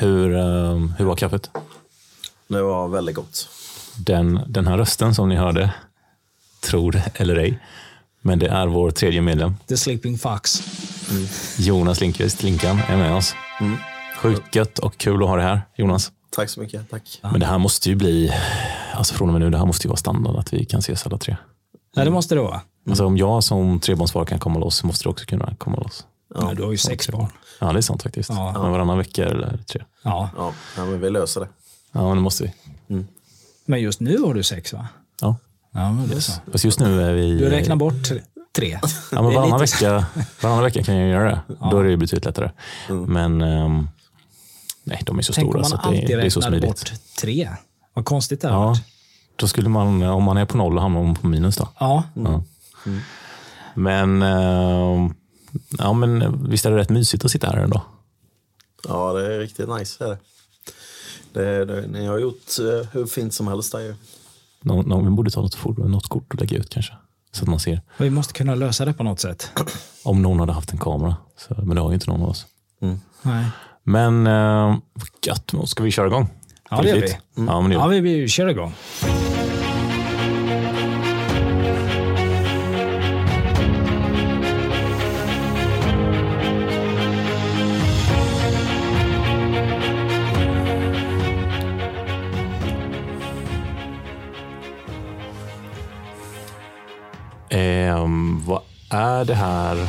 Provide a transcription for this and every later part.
Hur, eh, hur var kaffet? Det var väldigt gott. Den, den här rösten som ni hörde, tror eller ej, men det är vår tredje medlem. The Sleeping Fox. Jonas Lindqvist, Linkan, är med oss. Sjukt gött och kul att ha det här, Jonas. Tack så mycket. Tack. Men det här måste ju bli, alltså från och med nu, det här måste ju vara standard att vi kan ses alla tre. Ja, det måste det vara. Alltså om jag som trebarnsfar kan komma loss så måste du också kunna komma loss. Ja, du har ju sex barn. Ja, det är sant faktiskt. Ja. Men varannan vecka eller tre. Ja. Ja, ja, men vi löser det. Ja, men det måste vi. Men just nu har du sex va? Ja. Ja, men det är så. Fast just nu är vi... Du räknar bort tre-. Ja, men varannan, vecka, varannan vecka kan jag göra det. Då är det ju betydligt lättare. Men ehm, nej, de är så Tänk stora man så att det, alltid det är så smidigt. bort tre. Vad konstigt det hade Ja, varit. då skulle man, om man är på noll, hamnar man på minus då. Ja, Ja. Men, ehm, ja, men visst är det rätt mysigt att sitta här ändå? Ja, det är riktigt nice. Är det. Det, det, ni har gjort eh, hur fint som helst där ju. Nå, nå, vi borde ta något, något kort och lägga ut kanske. Så att man ser. vi måste kunna lösa det på något sätt. Om någon hade haft en kamera. Så, men det har ju inte någon av oss. Nej. Men äh, gött, ska vi köra igång? Ja, det gör vi. Ja, men det gör Ja, vi. vi, vi kör igång. Är det här?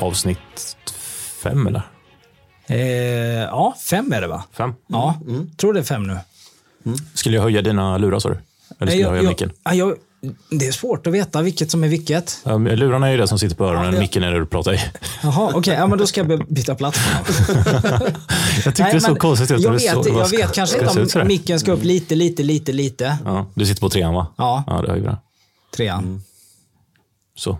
Avsnitt fem eller? Eh, ja, fem är det va? Fem? Ja, tror det är fem nu. Skulle jag höja dina lurar sa du? Eller skulle jag, höja micken? ja, jag, det är svårt att veta vilket som är vilket. Men lurarna är ju det som sitter på öronen, Ja. micken är det du pratar i. Jaha, okej. ja, men då ska jag byta plats. Jag tyckte det såg konstigt ut. Jag vet, så- jag vet kanske inte om micken ska upp lite, lite, lite, lite. Ja, du sitter på trean va? Ja. Ja, det är ju bra. Trean. Så.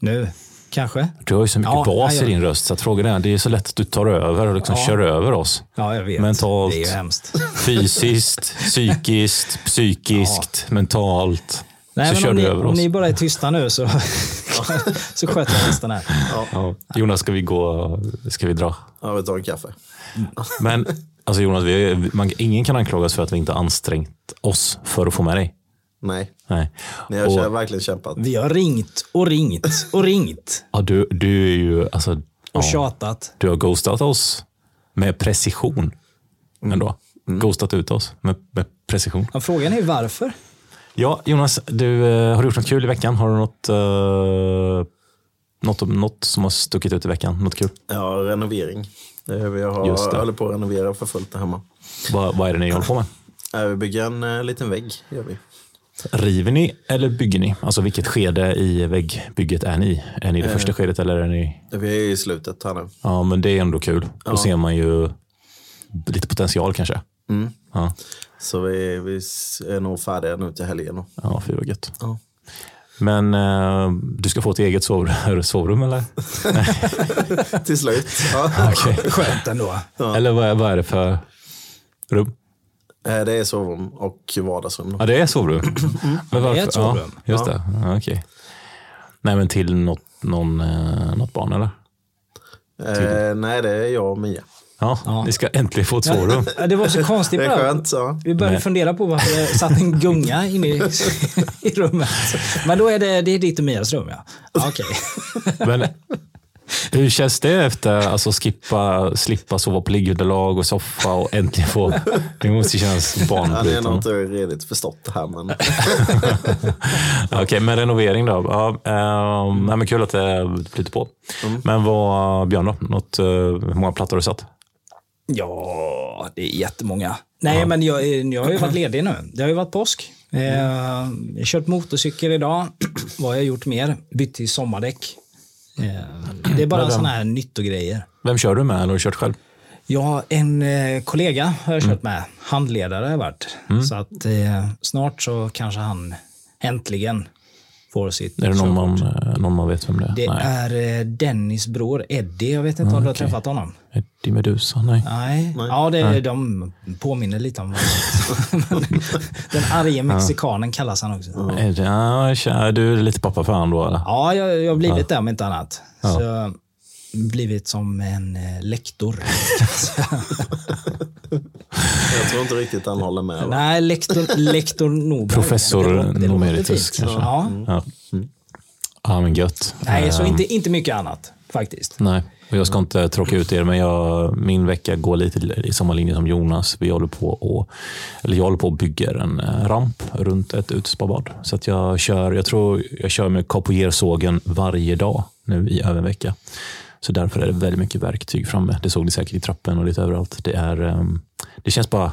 Nu, kanske. Du har ju så mycket Ja, bas ja, ja. i din röst så att frågan är, det är så lätt att du tar över och liksom Ja. kör över oss. Ja, jag vet. Mentalt. Det är ju hemskt. Fysiskt, psykiskt, psykiskt, mentalt. Nej, så men kör om du ni, över om oss. ni bara är tysta nu så, så sköter jag resten här. Ja. Jonas, ska vi gå? Ska vi dra? Ja, vi tar en kaffe. Men alltså Jonas, vi, man, ingen kan anklagas för att vi inte ansträngt oss för att få med dig. Nej, Nej. ni har Och- och, verkligen kämpat. Vi har ringt och ringt och ringt Ja, du, du är ju, alltså, och ja, tjatat. du har ghostat oss med precision. Ändå. Ghostat ut oss med, med precision. Ja, frågan är varför. Ja, Jonas, du, eh, har du gjort något kul i veckan? Har du något, eh, något, något som har stuckit ut i veckan? Något kul? Ja, renovering. Det är, vi Just har, det. håller på att renovera för fullt där hemma. Vad, vad är det ni håller på med? Vi bygger en eh, liten vägg. Gör vi. River ni eller bygger ni? Alltså vilket skede i väggbygget är ni? Är ni i det första skedet eller är ni... Vi är i slutet här nu. Ja, men det är ändå kul. Då Ja. ser man ju lite potential kanske. Mm. Ja, Så vi, vi är nog färdiga nu till helgen. då. ja fy vad gött. Ja. Men eh, du ska få ett eget sovrum, sovrum eller? till slut. Ja. Okej. Skönt ändå. Eller vad är, vad är det för rum? Eh, Det är sovrum och vardagsrum. Ja, det är sovrum. Men varför? Det är ett sovrum. Ja, just Ja. det. Ja, okej. Nej, men till något, någon, eh, något barn eller? Eh, nej, det är jag och Mia. Ja, Ja. ni ska äntligen få ett sovrum. Ja, det var så konstigt Det är skönt. Så. Vi började Nej. fundera på varför det satt en gunga inne i, i rummet. Men då är det, det är ditt och Mias rum ja. ja Okej. Men hur känns det efter alltså skippa, slippa sova på liggunderlag och soffa och äntligen få... Det måste kännas Han är nog barnbrytande. inte riktigt förstått det här. Men Okej, men renovering då? Ja, nej, men kul att det flyter på. Men vad, Björn då? Något, eh, hur många plattor har du satt? Ja, det är jättemånga. Nej, men jag, jag har ju varit ledig nu. Det har ju varit påsk. Eh, jag har kört motorcykel idag. Vad har jag gjort mer? Bytt till sommardäck. Eh, det är bara sådana här nyttogrejer. Vem kör du med eller har du kört själv? Har en eh, kollega har jag Mm. kört med. Handledare har jag varit. Så att eh, snart så kanske han äntligen får sitt Är det någon man, eh, någon man vet vem det är? Det Nej. är eh, Dennis bror Eddie. Jag vet inte om du har okej. träffat honom? Eddie Medusa? Nej. Nej. Ja, det, de påminner lite om varandra. Den arge mexikanen kallas han också. Det, ja, du är lite pappa för han då eller? Ja, jag, jag har blivit det om inte annat. Så, blivit som en eh, lektor. Jag tror inte riktigt han håller med. Va? Nej, lektor, lektor Norberg. Professor fint. kanske. Ja. Ja. ja, men gött. Nej, så Ehm, inte, inte mycket annat faktiskt. Nej, och jag ska inte tråka ut er, men jag, min vecka går lite i samma linje som Jonas. Vi håller på och, eller jag håller på och bygger en eh, ramp runt ett utespabad. Så att jag kör, jag tror jag kör med capoeirsågen varje dag nu i över en vecka. Så därför är det väldigt mycket verktyg framme. Det såg ni säkert i trappen och lite överallt. Det, är, ehm, det känns bara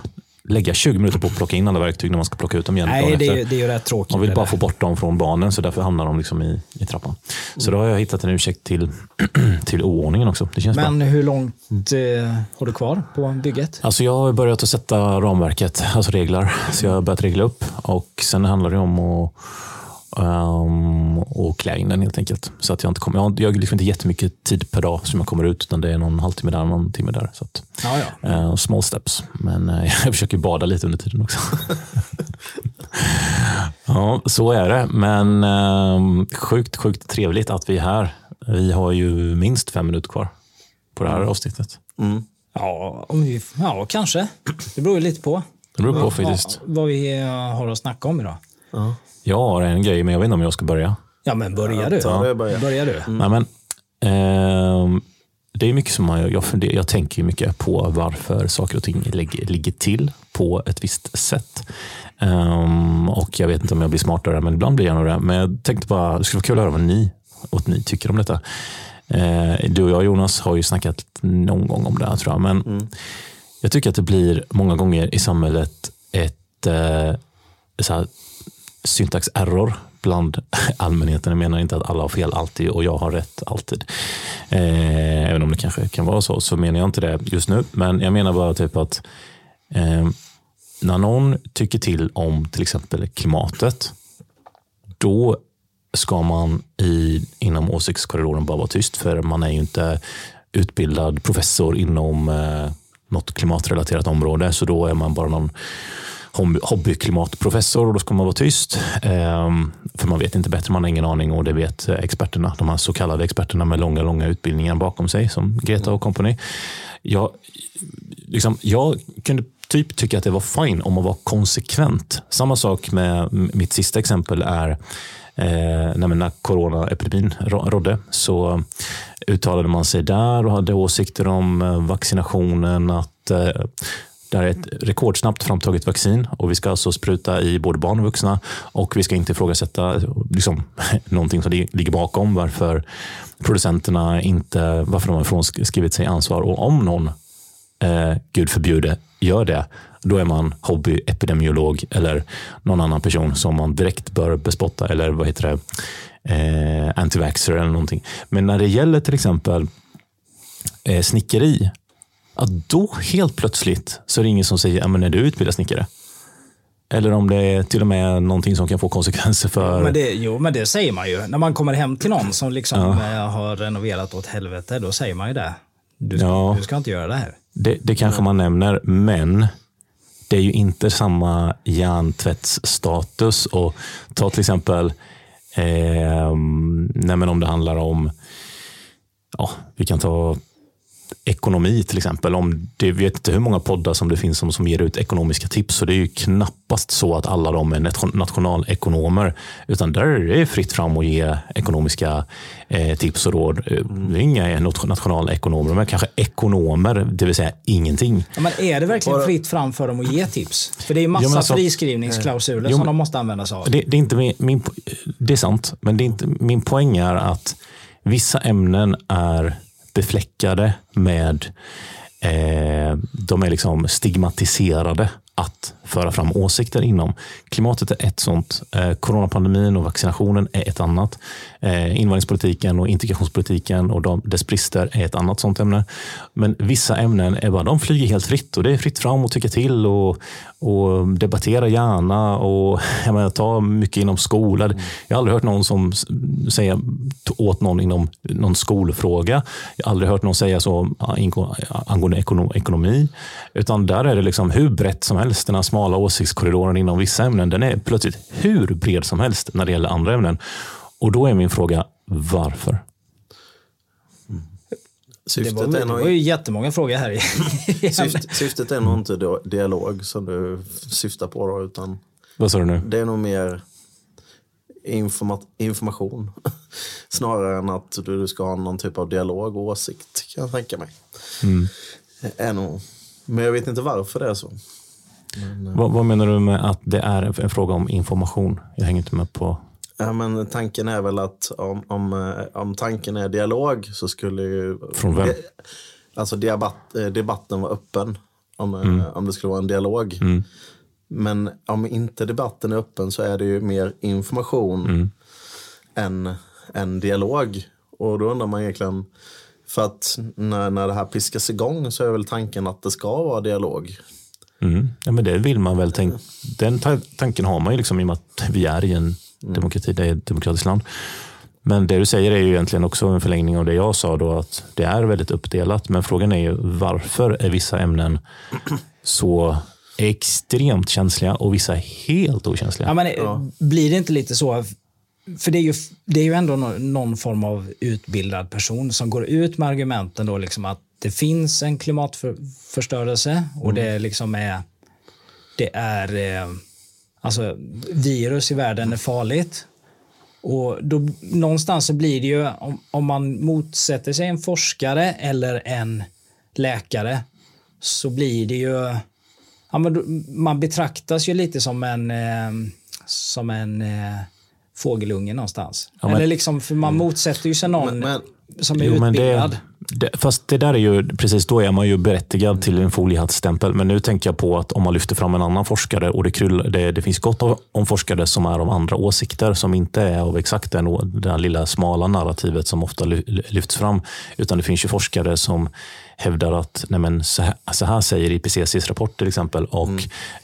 lägga 20 minuter på att plocka in alla verktyg när man ska plocka ut dem igen. Nej, det är, ju- det är ju rätt tråkigt. Man vill bara få bort dem från barnen så därför hamnar de liksom i, i trappan. Så då har jag hittat en ursäkt till, till oordningen också. Det känns bra. Men hur långt eh, har du kvar på bygget? Alltså jag har börjat att sätta ramverket, alltså regler. Så jag har börjat regla upp och sen handlar det om att um, och klä in den helt enkelt. Så att jag inte kommer, jag har, jag har liksom inte jättemycket tid per dag som jag kommer ut utan det är någon halvtimme där, någon timme där. Så att, Ja, ja. eh, small steps. Men eh, jag försöker bada lite under tiden också. ja, så är det. Men eh, sjukt, sjukt trevligt att vi är här. Vi har ju minst fem minuter kvar på det här avsnittet. Mm. Ja, om vi, ja, kanske. Det beror ju lite på. Det beror på vad- faktiskt. Vad vi eh, har att snacka om idag. Ja. Jag har en grej, men jag vet inte om jag ska börja. Ja, men börjar du? det, börja. Börjar du? Nej, men, ehm, det är mycket som man, jag, funder, jag tänker ju mycket på varför saker och ting ligger, ligger till på ett visst sätt. Ehm, och Jag vet inte om jag blir smartare, men ibland blir jag nog det. Men jag tänkte bara, det skulle vara kul att höra vad ni, vad ni tycker om detta. Eh, du och jag Jonas har ju snackat någon gång om det här tror jag. Men jag tycker att det blir många gånger i samhället ett eh, så här, syntax error bland allmänheten. Jag menar inte att alla har fel alltid och jag har rätt alltid. Eh, även om det kanske kan vara så, så menar jag inte det just nu. Men jag menar bara typ att eh, när någon tycker till om till exempel klimatet, då ska man i, inom åsiktskorridoren bara vara tyst, för man är ju inte utbildad professor inom eh, något klimatrelaterat område, så då är man bara någon hobbyklimatprofessor och då ska man vara tyst. Ehm, för man vet inte bättre, man har ingen aning och det vet experterna. De här så kallade experterna med långa, långa utbildningar bakom sig som Greta och company. Jag, liksom, jag kunde typ tycka att det var fine om man var konsekvent. Samma sak med mitt sista exempel är eh, när, coronaepidemin rådde så uttalade man sig där och hade åsikter om eh, vaccinationen, att eh, det här är ett rekordsnabbt framtaget vaccin och vi ska alltså spruta i både barn och vuxna och vi ska inte ifrågasätta liksom, någonting som ligger bakom varför producenterna inte, varför de har frånskrivit sig ansvar och om någon eh, gud förbjude, gör det, då är man hobbyepidemiolog eller någon annan person som man direkt bör bespotta eller vad heter det, eh, antivaxxer eller någonting. Men när det gäller till exempel eh, snickeri, att då helt plötsligt så är det ingen som säger, ja, men är du utbildad snickare? Eller om det är till och med någonting som kan få konsekvenser för... Men det, jo, men det säger man ju. När man kommer hem till någon som liksom eh, har renoverat åt helvete, då säger man ju det. Du ska, Ja. du ska inte göra det här. Det, det kanske man nämner, men det är ju inte samma hjärntvättsstatus. Och ta till exempel eh, om det handlar om, ja, vi kan ta ekonomi till exempel. Om det, jag vet inte hur många poddar som det finns som, som ger ut ekonomiska tips. Så det är ju knappast så att alla de är nation- nationalekonomer. Utan där är det fritt fram att ge ekonomiska eh, tips och råd. Eh, Det är inga nat- nationalekonomer, men kanske ekonomer, det vill säga ingenting. Ja, men är det verkligen fritt fram för dem att ge tips? För det är massa Ja, men alltså- friskrivningsklausuler Jo, som de måste använda sig av. Det, det, är inte min, min, det är sant, men det är inte, min poäng är att vissa ämnen är befläckade med, eh, de är liksom stigmatiserade att föra fram åsikter inom. Klimatet är ett sånt. Eh, coronapandemin och vaccinationen är ett annat. Eh, invandringspolitiken och integrationspolitiken och de, dess brister är ett annat sånt ämne. Men vissa ämnen är bara, de flyger helt fritt och det är fritt fram att tycka till och, och debattera gärna och jag menar, ta mycket inom skola. Jag har aldrig hört någon som säger åt någon inom någon skolfråga. Jag har aldrig hört någon säga så ingå- angående ekono- ekonomi. Utan där är det liksom hur brett som helst. Den här smala åsiktskorridoren inom vissa ämnen, den är plötsligt hur bred som helst när det gäller andra ämnen. Och då är min fråga, varför? Det Syftet, var, är det nog, var ju jättemånga frågor här. i- syft, syftet är nog inte dialog som du syftar på då, utan Vad sa du nu? det är nog mer informa information. Snarare än att du, du ska ha någon typ av dialog och åsikt kan jag tänka mig. Är nog, men jag vet inte varför det är så. Vad, vad menar du med att det är en, en fråga om information? Jag hänger inte med på... Ja, men tanken är väl att om, om, eh, om tanken är dialog så skulle ju... Från vem? De, alltså debatt, eh, debatten var öppen. Om, eh, om det skulle vara en dialog. Men om inte debatten är öppen så är det ju mer information än, än dialog. Och då undrar man egentligen, för att när, när det här piskas igång så är väl tanken att det ska vara dialog. Mm. Ja, men det vill man väl tänka. Den ta- tanken har man ju liksom i och med att vi är i en demokrati, det är ett demokratiskt land. Men det du säger är ju egentligen också en förlängning av det jag sa då, att det är väldigt uppdelat. Men frågan är ju varför är vissa ämnen så extremt känsliga och vissa helt okänsliga? Ja, men, eh, Blir det inte lite så? För det är ju, det är ju ändå nå- någon form av utbildad person som går ut med argumenten då liksom att det finns en klimatförstörelse och det liksom är, det är eh, alltså virus i världen är farligt. Och då, någonstans så blir det ju, om, om man motsätter sig en forskare eller en läkare, så blir det ju, ja, men man betraktas ju lite som en, eh, som en eh, fågelunge någonstans. Ja, men- eller liksom, för man motsätter ju sig någon Men, men som är Jo, utbildad. det, det, fast det där är ju, precis då är man ju berättigad till en foliehattstämpel. Men nu tänker jag på att om man lyfter fram en annan forskare och det, kryll, det, det finns gott om forskare som är av andra åsikter som inte är av exakt den, det här lilla smala narrativet som ofta ly- lyfts fram. Utan det finns ju forskare som hävdar att nej men, så, här, så här säger IPCCs rapport till exempel. Och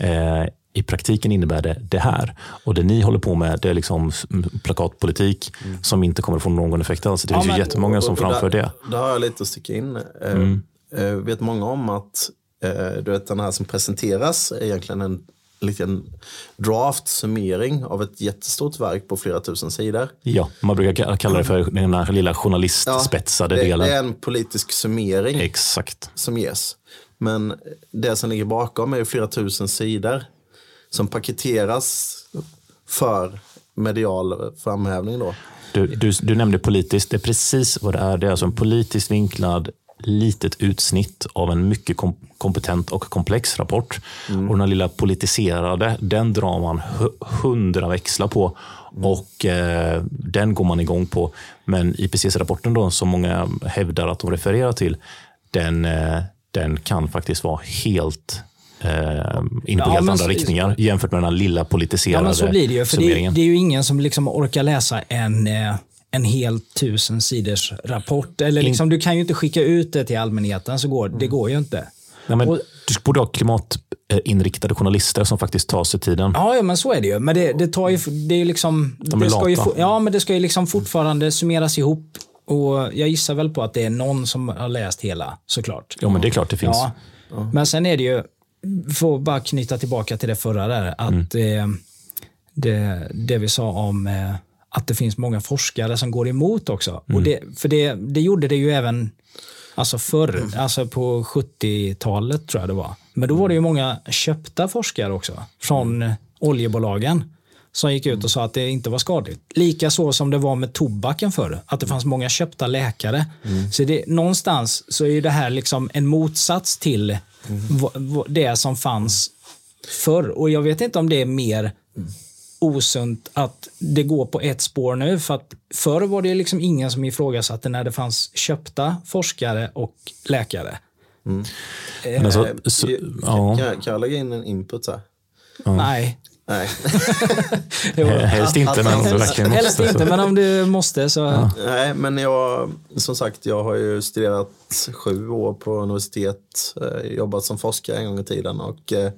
eh, i praktiken innebär det det här. Och det ni håller på med det är liksom plakatpolitik som inte kommer få någon effekt alls. Det Ja, finns ju men- jättemånga som Och- framför där, det. Där har jag lite att sticka in. Eh, eh, vet många om att eh, du vet, den här som presenteras är egentligen en liten draft-summering av ett jättestort verk på flera tusen sidor. Ja, man brukar ka- kalla det för den här lilla journalistspetsade det, delen. det är en politisk summering Exakt. som ges. Men det som ligger bakom är ju flera tusen sidor som paketeras för medial framhävning. Då. Du, du, du nämnde politiskt, det är precis vad det är. Det är alltså en politiskt vinklad litet utsnitt av en mycket kom kompetent och komplex rapport. Och den här lilla politiserade, den drar man hu- hundra växlar på och eh, den går man igång på. Men IPCC-rapporten då, som många hävdar att de refererar till, den, eh, den kan faktiskt vara helt eh, inne på helt andra riktningar jämfört med den här lilla politiserade Ja, så blir det ju. För det, det är ju ingen som liksom orkar läsa en, eh, en hel tusen sidors rapport. Eller liksom, du kan ju inte skicka ut det till allmänheten. Så går, Det går ju inte. Nej, men Och- du borde ha klimatinriktade journalister som faktiskt tar sig tiden. Ja, ja men så är det ju. Men det, det tar ju, det är ju liksom... De är det ska ju, lata. ja, men det ska ju liksom fortfarande summeras ihop. Och jag gissar väl på att det är någon som har läst hela, såklart. Ja, men det är klart det finns. Ja. Men sen är det ju, att bara knyta tillbaka till det förra där, att eh, det, det vi sa om eh, att det finns många forskare som går emot också. Och det, för det, det gjorde det ju även alltså förr, alltså på 70-talet tror jag det var. Men då var det ju många köpta forskare också från eh, oljebolagen som gick ut och sa att det inte var skadligt. Lika så som det var med tobaken förr, att det fanns många köpta läkare. Så det, någonstans så är det här liksom en motsats till v- det som fanns förr. Och jag vet inte om det är mer osunt att det går på ett spår nu. För att förr var det liksom ingen som ifrågasatte när det fanns köpta forskare och läkare. Alltså, Eh, så, kan, ja, kan, jag- kan jag lägga in en input här? Nej. Nej. Jo, helst inte, men om du verkligen Helst måste. inte, men om du måste så. Nej, men jag, som sagt, jag har ju studerat sju år på universitet, eh, jobbat som forskare en gång i tiden. Och, eh,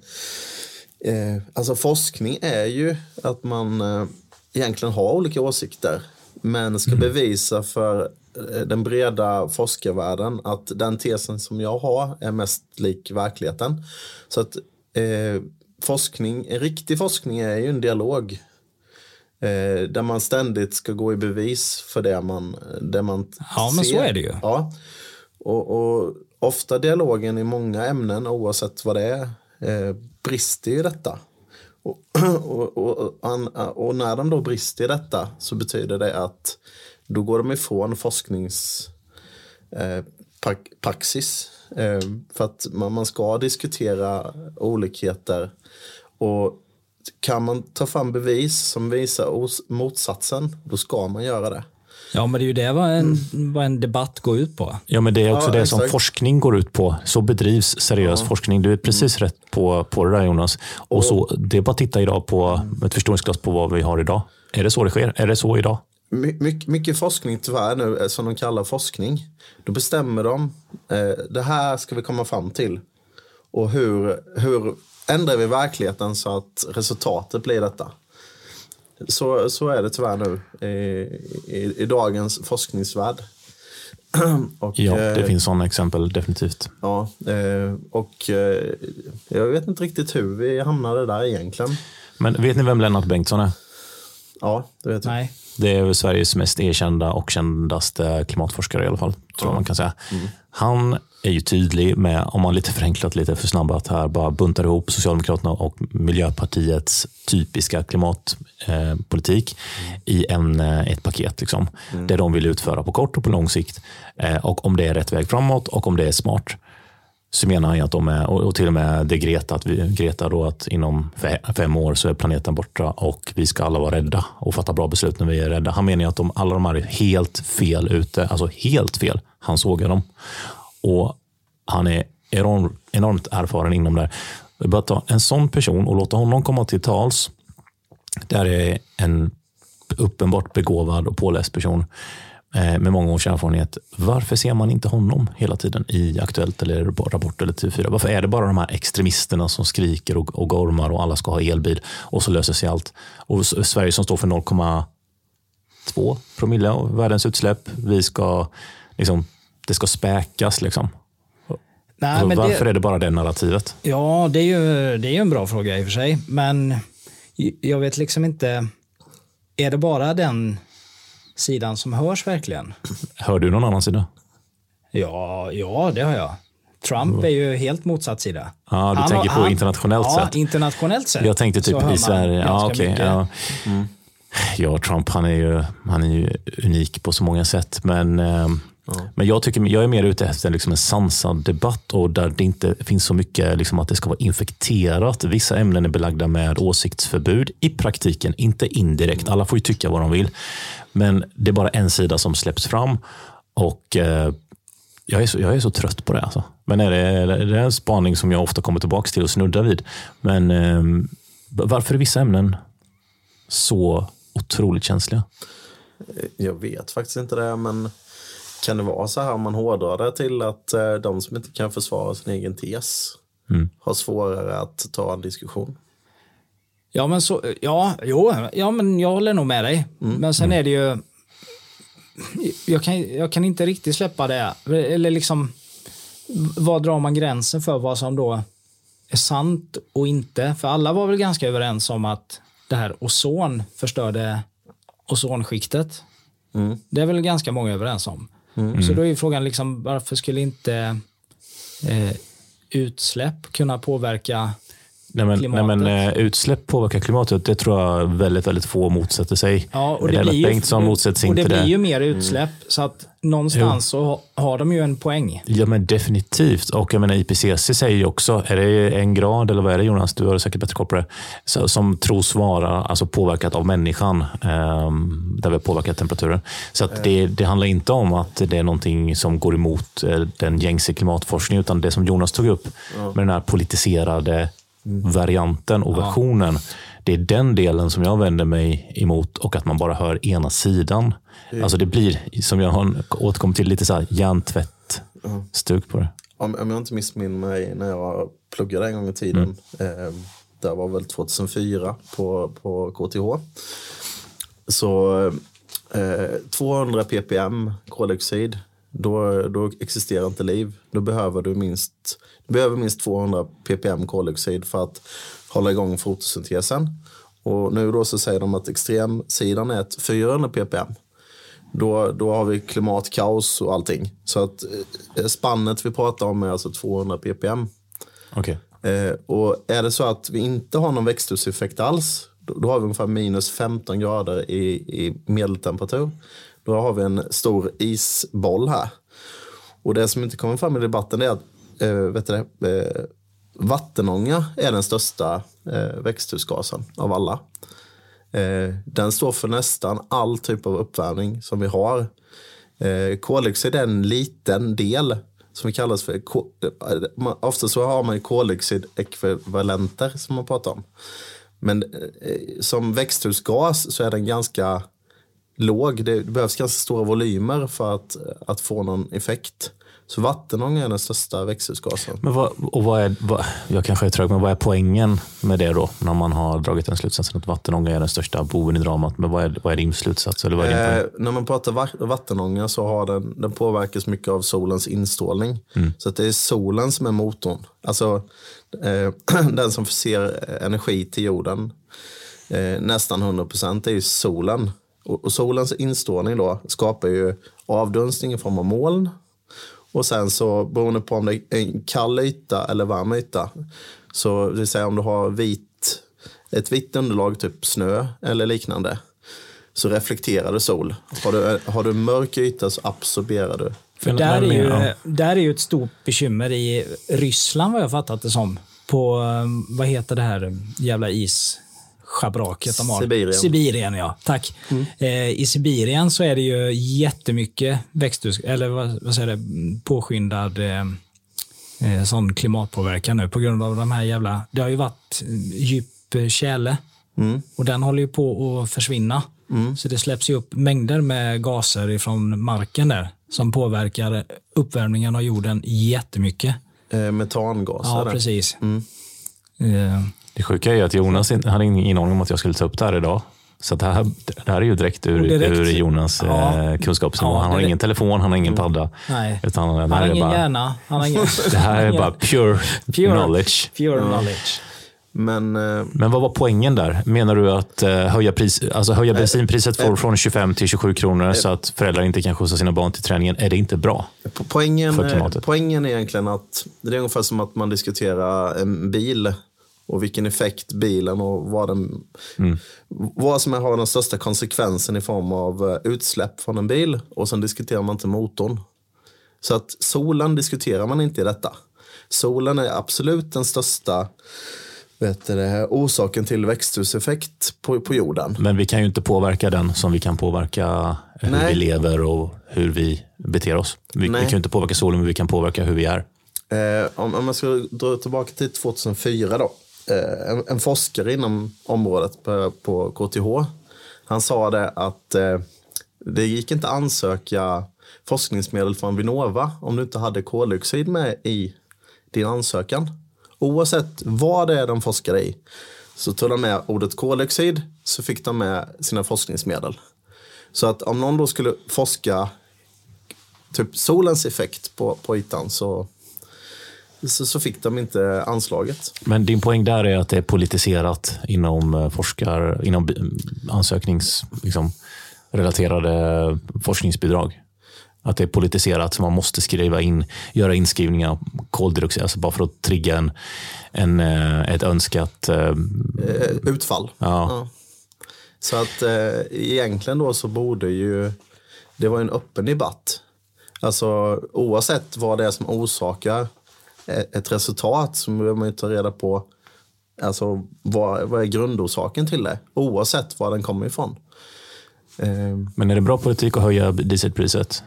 eh, alltså forskning är ju att man eh, egentligen har olika åsikter, men ska bevisa för eh, den breda forskarvärlden att den tesen som jag har är mest lik verkligheten. Så att eh, forskning, en riktig forskning är ju en dialog. Eh, där man ständigt ska gå i bevis för det man, det man Ja, men ser. så är det ju. Ja. Och, och, ofta dialogen i många ämnen, oavsett vad det är, eh, brister i detta. Och, och, och, och, när de då brister i detta så betyder det att då går de ifrån forskningspraxis. Eh, eh, för att man, man ska diskutera olikheter. Och kan man ta fram bevis som visar motsatsen, då ska man göra det. Ja, men det är ju det vad en, vad en debatt går ut på. Ja, men det är också ja, det exakt. som forskning går ut på. Så bedrivs seriös ja. forskning. Du är precis mm. rätt på, på det där Jonas. Och, och så, det är bara att titta idag på ett förstoringsglas på vad vi har idag. Är det så det sker? Är det så idag? My, mycket, mycket forskning tyvärr nu, eh, som de kallar forskning. Då bestämmer de, eh, det här ska vi komma fram till. Och hur, hur ändrar vi verkligheten så att resultatet blir detta? Så, så är det tyvärr nu i, i, i dagens forskningsvärld. och, ja, det eh, finns sådana exempel definitivt. Ja, eh, och eh, jag vet inte riktigt hur vi hamnade där egentligen. Men vet ni vem Lennart Bengtsson är? Ja, det vet jag. Nej. Det är Sveriges mest erkända och kändaste klimatforskare i alla fall. tror ja. man kan säga. Mm. Han är ju tydlig med, om man lite förenklat, lite för snabbat här, bara buntar ihop Socialdemokraterna och Miljöpartiets typiska klimatpolitik mm. i en, eh, ett paket. Liksom, mm. Det de vill utföra på kort och på lång sikt. Eh, och om det är rätt väg framåt och om det är smart så menar han att de är, och till och med det Greta, att vi, Greta då att inom fem år så är planeten borta och vi ska alla vara rädda och fatta bra beslut när vi är rädda. Han menar att de, alla de här är helt fel ute, alltså helt fel. Han sågar dem. Och han är enorm, enormt erfaren inom det. Vi bör ta en sån person och låta honom komma till tals. Där är en uppenbart begåvad och påläst person eh, med många års erfarenhet. Varför ser man inte honom hela tiden i Aktuellt eller Rapport eller TV4? Varför är det bara de här extremisterna som skriker och, och gormar och alla ska ha elbil och så löser sig allt? Och Sverige som står för 0,2 promille av världens utsläpp. Vi ska, liksom, det ska späkas. Liksom. Nej, alltså, varför det, är det bara det narrativet? Ja, det är ju det är en bra fråga i och för sig. Men jag vet liksom inte. Är det bara den sidan som hörs verkligen. Hör du någon annan sida? Ja, ja det har jag. Trump är ju helt motsatt sida. Ja, du han tänker på han, internationellt ja, sett? internationellt sett. Jag tänkte typ i Sverige. Ja, okay, ja. Mm. ja, Trump han är, ju, han är ju unik på så många sätt. Men, men jag, tycker, jag är mer ute efter liksom en sansad debatt och där det inte finns så mycket liksom att det ska vara infekterat. Vissa ämnen är belagda med åsiktsförbud i praktiken, inte indirekt. Alla får ju tycka vad de vill. Men det är bara en sida som släpps fram och eh, jag, är så, jag är så trött på det. Alltså. Men är det, det är en spaning som jag ofta kommer tillbaka till och snuddar vid. Men eh, varför är vissa ämnen så otroligt känsliga? Jag vet faktiskt inte det, men kan det vara så här om man hårdrar det till att eh, de som inte kan försvara sin egen tes mm. har svårare att ta en diskussion? Ja, men så, ja, jo, ja, men jag håller nog med dig. Mm. Men sen mm. är det ju... Jag kan, jag kan inte riktigt släppa det. Eller liksom, var drar man gränsen för vad som då är sant och inte? För alla var väl ganska överens om att det här ozon förstörde ozonskiktet. Mm. Det är väl ganska många överens om. Mm. Så då är frågan liksom, varför skulle inte eh, utsläpp kunna påverka Nej men, nej men, eh, utsläpp påverkar klimatet, det tror jag väldigt, väldigt få motsätter sig. Ja, och det, blir ju, Bengtsson motsätter sig och det blir ju mer mm. utsläpp, mm. så att någonstans så har de ju en poäng. Ja, men definitivt. Och jag menar, IPCC säger ju också, är det en grad eller vad är det Jonas, du har säkert bättre koll på det, som tros vara alltså påverkat av människan, eh, där vi har påverkat temperaturen. Så att det, det handlar inte om att det är någonting som går emot eh, den gängse klimatforskningen, utan det som Jonas tog upp med den här politiserade varianten och versionen. Det är den delen som jag vänder mig emot och att man bara hör ena sidan. Mm. Alltså det blir, som jag har återkommit till, lite så här hjärntvätt-stuk på det. Om, om jag inte missminner mig när jag pluggade en gång i tiden, mm. eh, det var väl 2004 på, på KTH, så eh, 200 ppm koldioxid, då, då existerar inte liv. Då behöver du minst du behöver minst 200 ppm koldioxid för att hålla igång fotosyntesen. Och nu då så säger de att extremsidan är ett 400 ppm. då, då har vi klimatkaos och allting. Så att eh, spannet vi pratar om är alltså 200 ppm. Okej. Eh, och är det så att vi inte har någon växthuseffekt alls, då, då har vi ungefär minus 15 grader i, i medeltemperatur. Då har vi en stor isboll här. Och det som inte kommer fram i debatten är att eh, vet du det, eh, vattenånga är den största eh, växthusgasen av alla. Eh, den står för nästan all typ av uppvärmning som vi har. Eh, koldioxid är en liten del som vi kallas för, eh, ofta så har man koldioxidekvivalenter som man pratar om. Men eh, som växthusgas så är den ganska låg. Det behövs ganska stora volymer för att, att få någon effekt. Så vattenånga är den största växthusgasen. Men vad, och vad är, vad, jag kanske är trög, men vad är poängen med det då? När man har dragit den slutsatsen att vattenånga är den största boven i dramat. Men vad är, vad är din slutsats? Eller vad är? Eh, när man pratar va- vattenånga så har den, den påverkas mycket av solens instrålning. Så att det är solen som är motorn. Alltså eh, den som förser energi till jorden. Eh, nästan 100 procent är ju solen. Och, och solens instrålning då skapar ju avdunstning i form av moln. Och sen så beroende på om det är en kall yta eller varm yta. Så det vill säga om du har vit, ett vitt underlag, typ snö eller liknande. Så reflekterar du sol. Har du, har du mörk yta så absorberar du. För där, är ju, där är ju ett stort bekymmer i Ryssland vad jag fattat det som. På, eh, vad heter det här jävla isschabraket de har? Sibirien. Sibirien, ja. Tack. Eh, I Sibirien så är det ju jättemycket växthus, eller vad, vad säger det, påskyndad eh, eh, sån klimatpåverkan nu på grund av de här jävla, det har ju varit eh, djup eh, tjäle och den håller ju på att försvinna. Så det släpps ju upp mängder med gaser ifrån marken där som påverkar uppvärmningen av jorden jättemycket. Eh, metangaser. Ja, precis. Eh, Det sjuka är ju att Jonas in- hade ingen aning om att jag skulle ta upp det här idag. Så det, här, det här är ju direkt ur, Direkt. ur Jonas Ja. eh, kunskapsnivå. Ja, han har direkt. ingen telefon, han har ingen padda. nej. Utan det Han här har är ingen bara, hjärna. Han har ingen... det här är bara pure, Pure. knowledge. Pure knowledge. Men eh, Men vad var poängen där? Menar du att eh, höja, pris, alltså höja bensinpriset från, från 25 till 27 kronor så att föräldrar inte kan skjutsa sina barn till träningen? Är det inte bra? po- poängen, För klimatet. poängen är egentligen att det är ungefär som att man diskuterar en bil och vilken effekt bilen och vad, den, vad som har den största konsekvensen i form av eh, utsläpp från en bil och sen diskuterar man inte motorn. Så att solen diskuterar man inte i detta. Solen är absolut den största vet du, det, orsaken till växthuseffekt på, på jorden. Men vi kan ju inte påverka den som vi kan påverka hur Nej. vi lever och hur vi beter oss. Vi, vi kan ju inte påverka solen, men vi kan påverka hur vi är. Eh, om, om jag ska dra tillbaka till 2004 då. Eh, en, en forskare inom området på, på KTH. Han sa det att eh, det gick inte att ansöka forskningsmedel från Vinnova om du inte hade koldioxid med i din ansökan. Oavsett vad det är de forskade i så tog de med ordet koldioxid så fick de med sina forskningsmedel. Så att om någon då skulle forska typ solens effekt på, på ytan så, så, så fick de inte anslaget. Men din poäng där är att det är politiserat inom eh, forskar, inom bi- ansöknings, liksom, relaterade forskningsbidrag. Att det är politiserat, så man måste skriva in, göra inskrivningar koldioxid, alltså bara för att trigga en, en, eh, ett önskat... eh, utfall. Ja. Så att eh, egentligen då så borde ju det vara en öppen debatt. Alltså oavsett vad det är som orsakar ett resultat så behöver man ju ta reda på alltså, vad, vad är grundorsaken till det. Oavsett var den kommer ifrån. Eh, Men är det bra politik att höja dieselpriset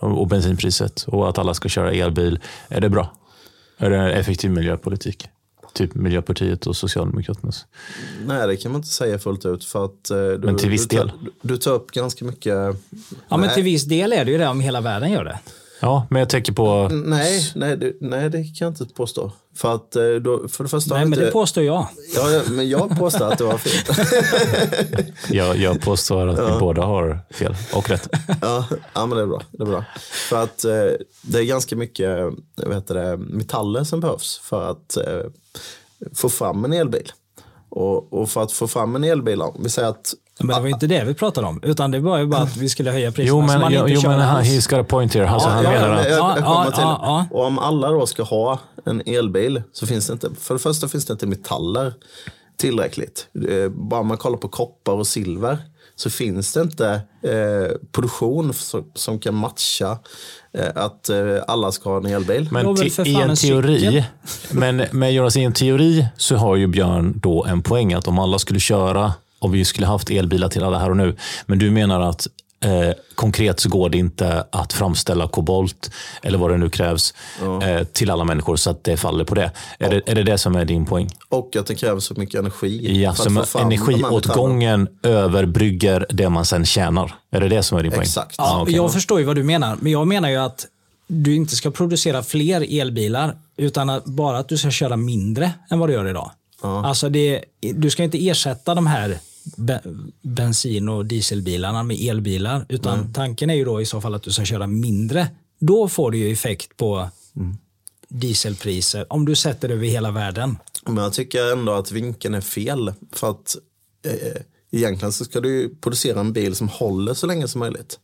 och och bensinpriset och att alla ska köra elbil? Är det bra? Är det effektiv miljöpolitik? Typ Miljöpartiet och Socialdemokraternas. nej, det kan man inte säga fullt ut. För att, eh, du, Men till viss du, tar- del. Du, du tar upp ganska mycket... Ja, men Nej. till viss del är det ju det om hela världen gör det. Ja, men jag tänker på... Nej, nej, det, nej, det kan jag inte påstå. För att eh, då, för det första Nej, jag men inte, det påstår jag. ja, ja, men jag påstår att du har fel. Jag, jag påstår att vi båda har fel och rätt. ja, ja, men det är bra. Det är bra. För att eh, det är ganska mycket vad heter det, metaller som behövs för att eh, få fram en elbil. Och, och för att få fram en elbil, om vi säger att Men det var inte det vi pratade om, utan det var ju bara att vi skulle höja priserna. Jo, men, man jo, inte jo, men han, he's got a point here. Alltså, han Ja, menar jag, att... jag, jag Ja, kommer ja, till. ja, ja. Och om alla då ska ha en elbil så finns det inte, för det första finns det inte metaller tillräckligt. Eh, Bara man kollar på koppar och silver så finns det inte eh, produktion som, som kan matcha eh, att eh, alla ska ha en elbil. Men i en teori, men, men Jonas, i en teori så har ju Björn då en poäng att om alla skulle köra, och vi skulle haft elbilar till alla här och nu, men du menar att eh, konkret så går det inte att framställa kobolt eller vad det nu krävs eh, till alla människor så att det faller på det. Är, det. är det det som är din poäng? Och att det krävs så mycket energi. Ja, för så energiåtgången överbrygger det man sen tjänar. Är det det som är din poäng? Exakt. Ja, okej. Jag förstår ju vad du menar, men jag menar ju att du inte ska producera fler elbilar, utan att bara att du ska köra mindre än vad du gör idag. Alltså det, du ska inte ersätta de här be, bensin och dieselbilarna med elbilar, utan tanken är ju då i så fall att du ska köra mindre. Då får du ju effekt på dieselpriser, om du sätter det över hela världen. Men jag tycker ändå att vinkeln är fel. För att eh, egentligen så ska du producera en bil som håller så länge som möjligt.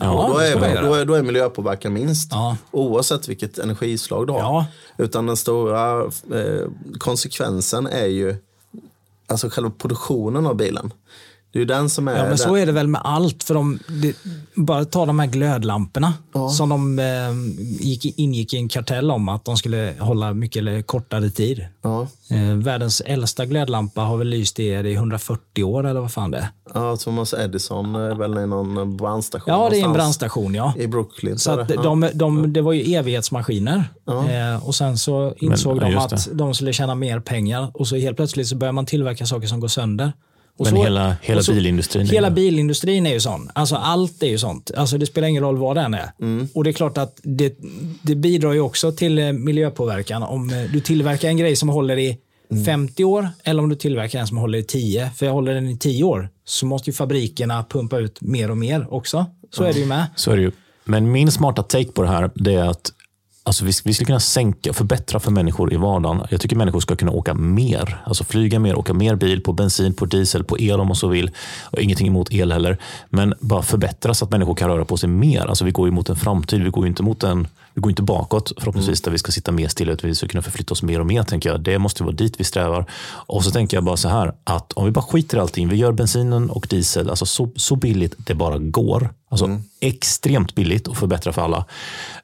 Ja, och då, är, då, är, då är miljöpåverkan minst. Ja. Oavsett vilket energislag du har. Ja. Utan den stora eh, konsekvensen är ju alltså själva produktionen av bilen. Det är ju den som är... Ja, men den, så är det väl med allt. För de, det, bara ta de här glödlamporna som de eh, gick, ingick i en kartell om att de skulle hålla mycket eller kortare tid. Ja, Eh, världens äldsta glödlampa har väl lyst i, det 140 år eller vad fan det är. ja, Thomas Edison är väl i någon brandstation Ja, det är en brandstation ja. I Brooklyn. Så att det. Ja. de, de, det var ju evighetsmaskiner. Eh, och sen så insåg ja, de att de skulle tjäna mer pengar. Och så helt plötsligt så börjar man tillverka saker som går sönder. Och Men så, hela, hela så- bilindustrin. är Hela ju- bilindustrin är ju sån. Alltså allt är ju sånt. Alltså det spelar ingen roll vad det än är. Mm. Och det är klart att det, det bidrar ju också till eh, miljöpåverkan. Om eh, du tillverkar en grej som håller i Mm. 50 år eller om du tillverkar en som håller i 10. För håller den i 10 år så måste ju fabrikerna pumpa ut mer och mer också. Så är det ju med. Så är det ju. Men min smarta take på det här det är att alltså vi, vi skulle kunna sänka och förbättra för människor i vardagen. Jag tycker människor ska kunna åka mer. Alltså flyga mer, åka mer bil på bensin, på diesel, på el om man så vill. Och ingenting emot el heller. Men bara förbättra så att människor kan röra på sig mer. Alltså vi går ju mot en framtid. Vi går ju inte mot en vi går inte bakåt förhoppningsvis där vi ska sitta mer stilla utan vi ska kunna förflytta oss mer och mer. tänker jag. Det måste vara dit vi strävar. Och så tänker jag bara så här att om vi bara skiter i allting. Vi gör bensinen och diesel alltså så, så billigt det bara går. Alltså extremt billigt och förbättra för alla.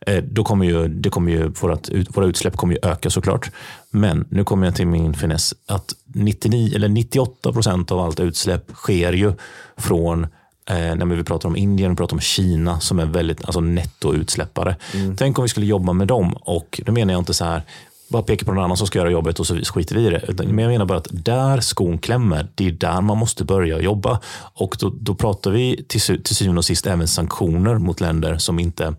Eh, då kommer ju, det kommer ju, vårat, ut- våra utsläpp kommer ju öka såklart. Men nu kommer jag till min finess. Att 99 eller 98 procent av allt utsläpp sker ju från Eh, när vi pratar om Indien och pratar om Kina som är väldigt alltså nettoutsläppare. Tänk om vi skulle jobba med dem och då menar jag inte så här bara peka på någon annan som ska göra jobbet och så skiter vi i det. Men jag menar bara att där skon klämmer, det är där man måste börja jobba. Och då, då pratar vi till, till syvende och sist även sanktioner mot länder som inte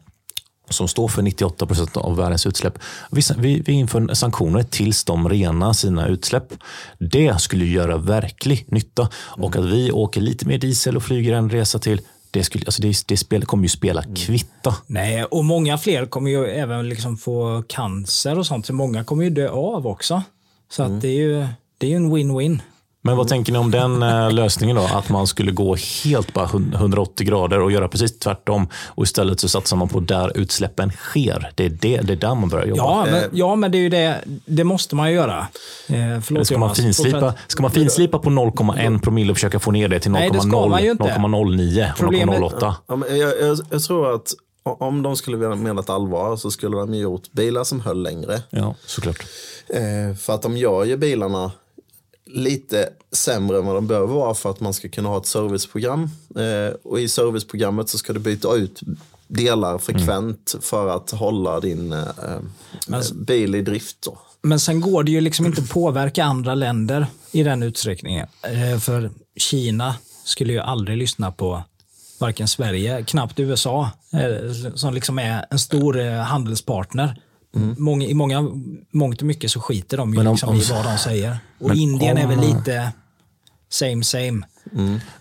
som står för 98 procent av världens utsläpp. Vi, vi, vi inför sanktioner tills de renar sina utsläpp. Det skulle göra verklig nytta. Och att vi åker lite mer diesel och flyger en resa till, det, skulle, alltså det, det spel, kommer ju spela kvitta. Nej, och många fler kommer ju även liksom få cancer och sånt. Så många kommer ju dö av också. Så att det är ju det är en win-win. Men vad tänker ni om den eh, lösningen då? Att man skulle gå helt bara hun- 180 grader och göra precis tvärtom. Och istället så satsar man på där utsläppen sker. Det är, det, det är där man börjar jobba. Ja, men, ja, men det är ju det. Det måste man ju göra. Eh, förlåt Ska man, finslipa, ska man finslipa på 0,1 promille och försöka få ner det till Nej, det ska man ju 0,0, inte. 0,09 och Problemet- 0,08? Ja, men jag, jag, jag tror att om de skulle menat allvar så skulle de ju gjort bilar som höll längre. Ja, såklart. Eh, för att de gör ju bilarna lite sämre än vad de behöver vara för att man ska kunna ha ett serviceprogram. Eh, och i serviceprogrammet så ska du byta ut delar frekvent för att hålla din eh, eh, bil i drift. Då. Men sen går det ju liksom inte påverka andra länder i den utsträckningen. Eh, För Kina skulle ju aldrig lyssna på varken Sverige, knappt USA, eh, som liksom är en stor eh, handelspartner. Många, I många, mångt och mycket så skiter de ju om- liksom om- i vad de säger. Och Indien är väl om- lite same same.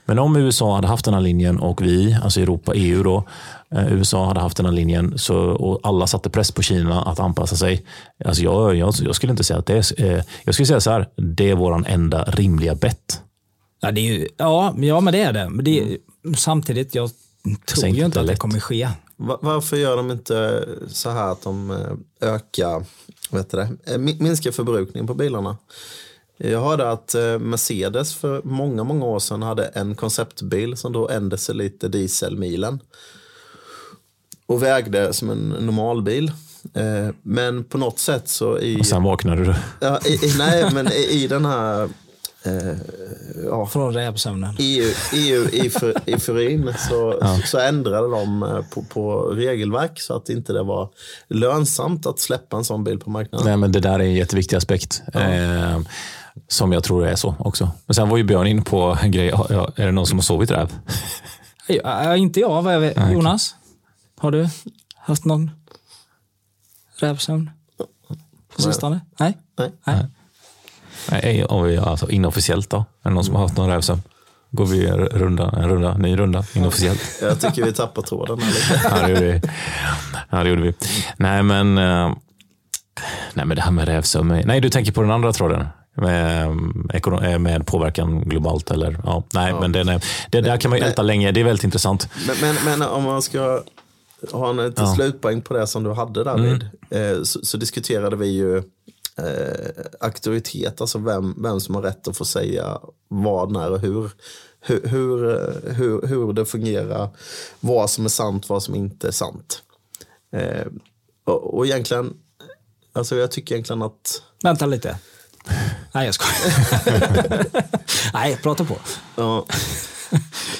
Men om USA hade haft den här linjen och vi, alltså Europa, EU då, eh, USA hade haft den här linjen så, och alla satte press på Kina att anpassa sig. Alltså jag, jag, jag skulle inte säga att det är, eh, jag skulle säga så här, det är våran enda rimliga bett. Ja, det är ju, ja, ja, men det är det. Men det är, Samtidigt, jag tror ju inte att det kommer ske. Va- Varför gör de inte så här att de eh, ökar, heter det, eh, mi- minskar förbrukningen på bilarna? Jag hörde att eh, Mercedes för många, många år sedan hade en konceptbil som då en deciliter dieselmilen. Och vägde som en normalbil. Men på något sätt så i, Och sen vaknade du. ja, i, i nej, men i, i den här eh, ja, Från rävsömnen. EU, EU i, för, i Furin så, så ändrade de eh, på, på regelverk så att inte det var lönsamt att släppa en sån bil på marknaden. Nej, men det där är en jätteviktig aspekt. Eh, som jag tror är så också. Men sen var ju Björn in på en grej. Ja, ja, Är det någon som har sovit räv? Ja, inte jag, vad jag vet. Jonas? Har du haft någon rävsömn på sistone? Nej? Nej. Nej. Nej, om vi, alltså, inofficiellt då? Är det någon som har haft någon rävsömn? Går vi en runda, en runda, ny runda inofficiellt? Jag tycker vi tappar tråden här lite. Ja, det gjorde vi. Ja, det gjorde vi. Nej, men, eh, nej, men det här med rävsömn. Nej, du tänker på den andra tråden. Med, ekono- eh, med påverkan globalt eller? Ja, nej, men den är, det där kan man ju älta länge. Det är väldigt intressant. Men, men, men om man ska ha en liten slutpoäng på det som du hade där vid, eh, så, så diskuterade vi ju eh, auktoritet, alltså vem, vem som har rätt att få säga vad, när och hur. Hur, hur, eh, hur, hur det fungerar, vad som är sant, vad som inte är sant. Eh, och, och egentligen, alltså jag tycker egentligen att Vänta lite. Nej, jag skojar. Nej, prata på. Ja.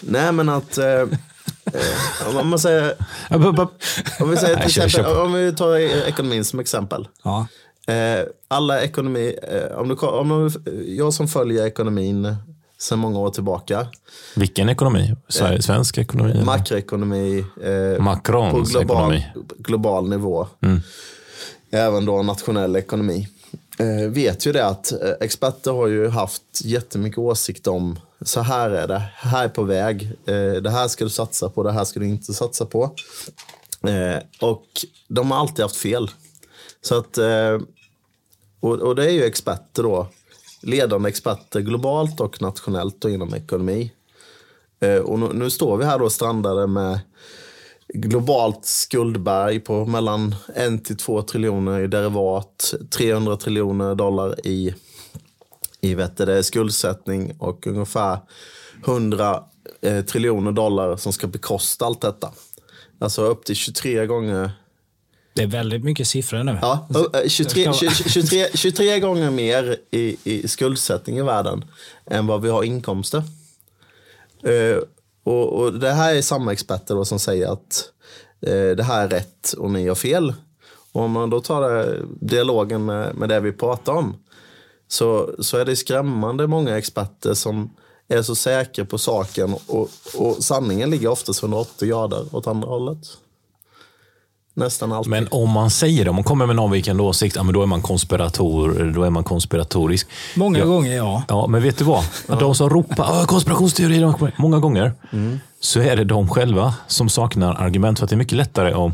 Nej men att eh, eh, om man säger, om vi säger till exempel, om vi tar ekonomin som exempel. Ja. Eh, alla ekonomi, eh, om du, om du, jag som följer ekonomin sedan många år tillbaka, Vilken ekonomi? Sverige, svensk ekonomi? makroekonomi eh, på Macrons global, ekonomi. global nivå, även då nationell ekonomi. Eh, vet ju det att eh, experter har ju haft jättemycket åsikt om så här är det, här är på väg, eh, det här ska du satsa på, det här ska du inte satsa på. Eh, och de har alltid haft fel. Så att, eh, och, och det är ju experter då, ledande experter globalt och nationellt och inom ekonomi. Eh, och nu, nu står vi här då strandade med globalt skuldberg på mellan 1 till 2 triljoner i derivat, 300 triljoner dollar i, i vet det, skuldsättning och ungefär 100 eh, triljoner dollar som ska bekosta allt detta. Alltså upp till 23 gånger det är väldigt mycket siffror nu. Ja, och, eh, 23, 23, 23, 23 gånger mer i, i skuldsättning i världen än vad vi har inkomster. Eh, och, och Det här är samma experter då som säger att eh, det här är rätt och ni har fel. Och om man då tar dialogen med, med det vi pratar om så, så är det skrämmande många experter som är så säkra på saken och, och sanningen ligger oftast 180 grader åt andra hållet. Nästan alltid. Men om man säger det, om man kommer med en avvikande åsikt, ja, men då är man konspirator, då är man konspiratorisk. Många Ja. gånger, ja. Ja, men vet du vad? De som ropar "Åh, konspirationsteori, de kommer-" många gånger, så är det de själva som saknar argument. För att det är mycket lättare att,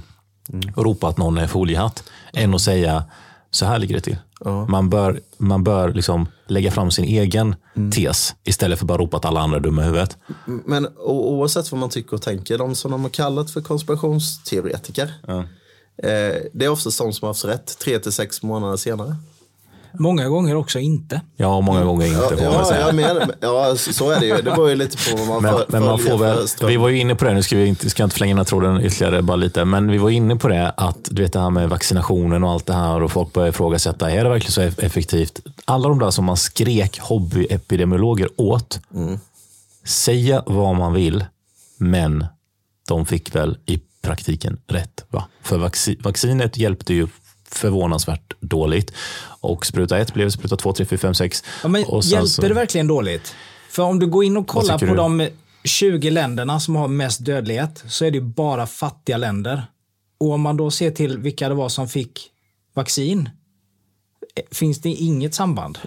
att ropa att någon är foliehatt, än att säga så här ligger det till. Man bör, man bör liksom lägga fram sin egen tes istället för bara ropa att alla andra är dumma i huvudet. Men oavsett vad man tycker och tänker, de som de har kallat för konspirationsteoretiker. Eh, det är oftast de som har haft rätt tre till sex månader senare. Många gånger också inte. Ja, många gånger inte får man Ja, säga. jag menar, ja, så är det ju. Det beror ju lite på vad man Men, för- men man får väl, vi var ju inne på det, nu ska vi inte, ska jag inte förlänga den här tråden ytterligare bara lite, men vi var inne på det att du vet det här med vaccinationen och allt det här och folk börjar ifrågasätta, är det verkligen så eff- effektivt? Alla de där som man skrek hobbyepidemiologer åt, säga vad man vill, men de fick väl i praktiken rätt. Va? För vacci- vaccinet hjälpte ju förvånansvärt dåligt och spruta 1 blev spruta 2, 3, 4, 5, 6. Ja, men och sen hjälper så- det verkligen dåligt? För om du går in och kollar på du? de 20 länderna som har mest dödlighet så är det ju bara fattiga länder. Och om man då ser till vilka det var som fick vaccin eh, finns det inget samband.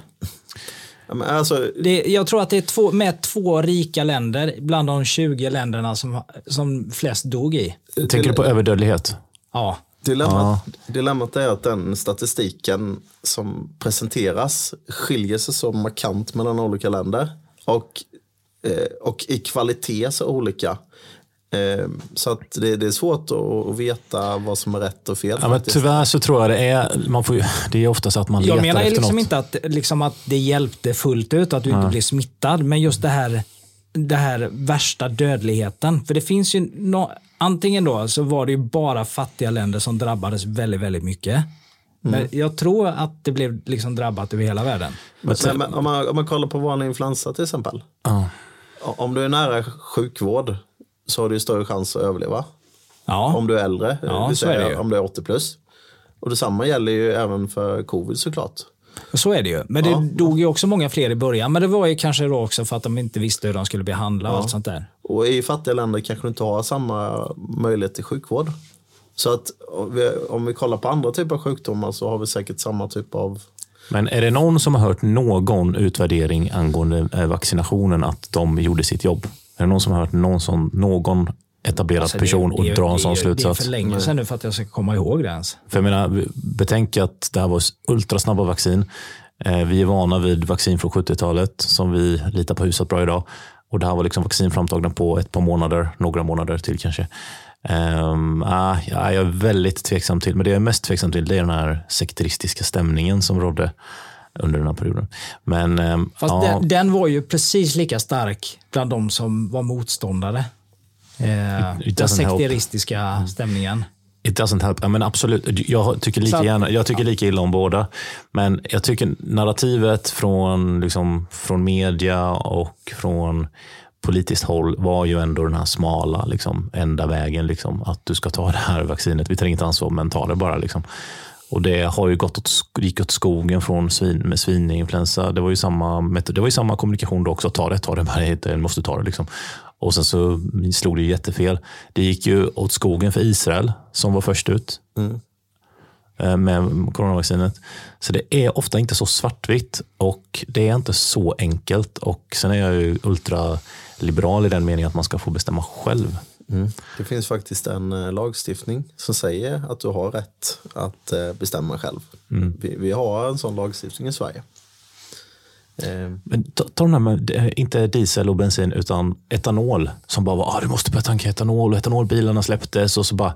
Ja, men alltså, Det, jag tror att det är två, med två rika länder bland de 20 länderna som, som flest dog i. Tänker du på överdödlighet? Ja, dilemmat, dilemmat är att den statistiken som presenteras skiljer sig så markant mellan olika länder. Och eh, och i kvalitet så olika. Eh, så att det, det är svårt att, att veta vad som är rätt och fel. Ja, men tyvärr så tror jag det är, man får, ju- det är ofta så att man Jag letar menar efter liksom något. inte att, liksom att det hjälpte fullt ut, att du inte blev smittad, men just det här, det här värsta dödligheten. För det finns ju, nå antingen då så var det ju bara fattiga länder som drabbades väldigt, väldigt mycket. Men jag tror att det blev liksom drabbat över hela världen. Men, men, om, man, om man kollar på vanlig influensa till exempel. Ja. Om du är nära sjukvård så har du större chans att överleva. Ja, Om du är äldre, Ja, så säga, om du är 80 plus. Och detsamma gäller ju även för covid såklart. Så är det ju. Men det Ja. dog ju också många fler i början. Men det var ju kanske då också för att de inte visste hur de skulle behandla och allt sånt där. Och i fattiga länder kanske du inte har samma möjlighet till sjukvård. Så att om vi, om vi kollar på andra typer av sjukdomar så har vi säkert samma typ av... Men är det någon som har hört någon utvärdering angående eh, vaccinationen att de gjorde sitt jobb? Är det någon som har hört någon, sån, någon etablerad Alltså, person och det dra en det sån är- slutsats? Det är för länge sedan nu för att jag ska komma ihåg det ens. För jag menar, betänk att det här var ultrasnabba vaccin. Eh, Vi är vana vid vaccin från 70-talet som vi litar på hyfsat bra idag. Och det här var liksom vaccin framtagna på ett par månader, några månader till kanske. Um, ah, ja, jag är väldigt tveksam till, men det jag är mest tveksam till det är den här sekteristiska stämningen som rådde under den här perioden. Men ehm, Fast ja, den, den var ju precis lika stark bland de som var motståndare. Eh, It- den doesn't help. sekteristiska stämningen. It doesn't help. Ja, men absolut. Jag tycker, lika Så- gärna, jag tycker lika illa om båda. Men jag tycker narrativet från, liksom, från media och från politiskt håll var ju ändå den här smala, liksom, enda vägen. Liksom, att du ska ta det här vaccinet. Vi tar inget ansvar, men ta det bara. Liksom. Och det har ju gått åt, gick åt skogen från svin, med svininfluensa. Det var ju samma, det var ju samma kommunikation då också. Ta det, ta det, bara inte, måste ta det. Liksom. Och sen så slog det jättefel. Det gick ju åt skogen för Israel som var först ut eh, med coronavaccinet. Så det är ofta inte så svartvitt och det är inte så enkelt. Och sen är jag ju ultraliberal i den meningen att man ska få bestämma själv. Det finns faktiskt en eh, lagstiftning som säger att du har rätt att eh, bestämma själv. Vi, vi har en sån lagstiftning i Sverige. Eh, Men ta, ta den här med, inte diesel och bensin, utan etanol. Som bara var, ah, du måste börja tanka etanol och etanolbilarna släpptes. Och så bara,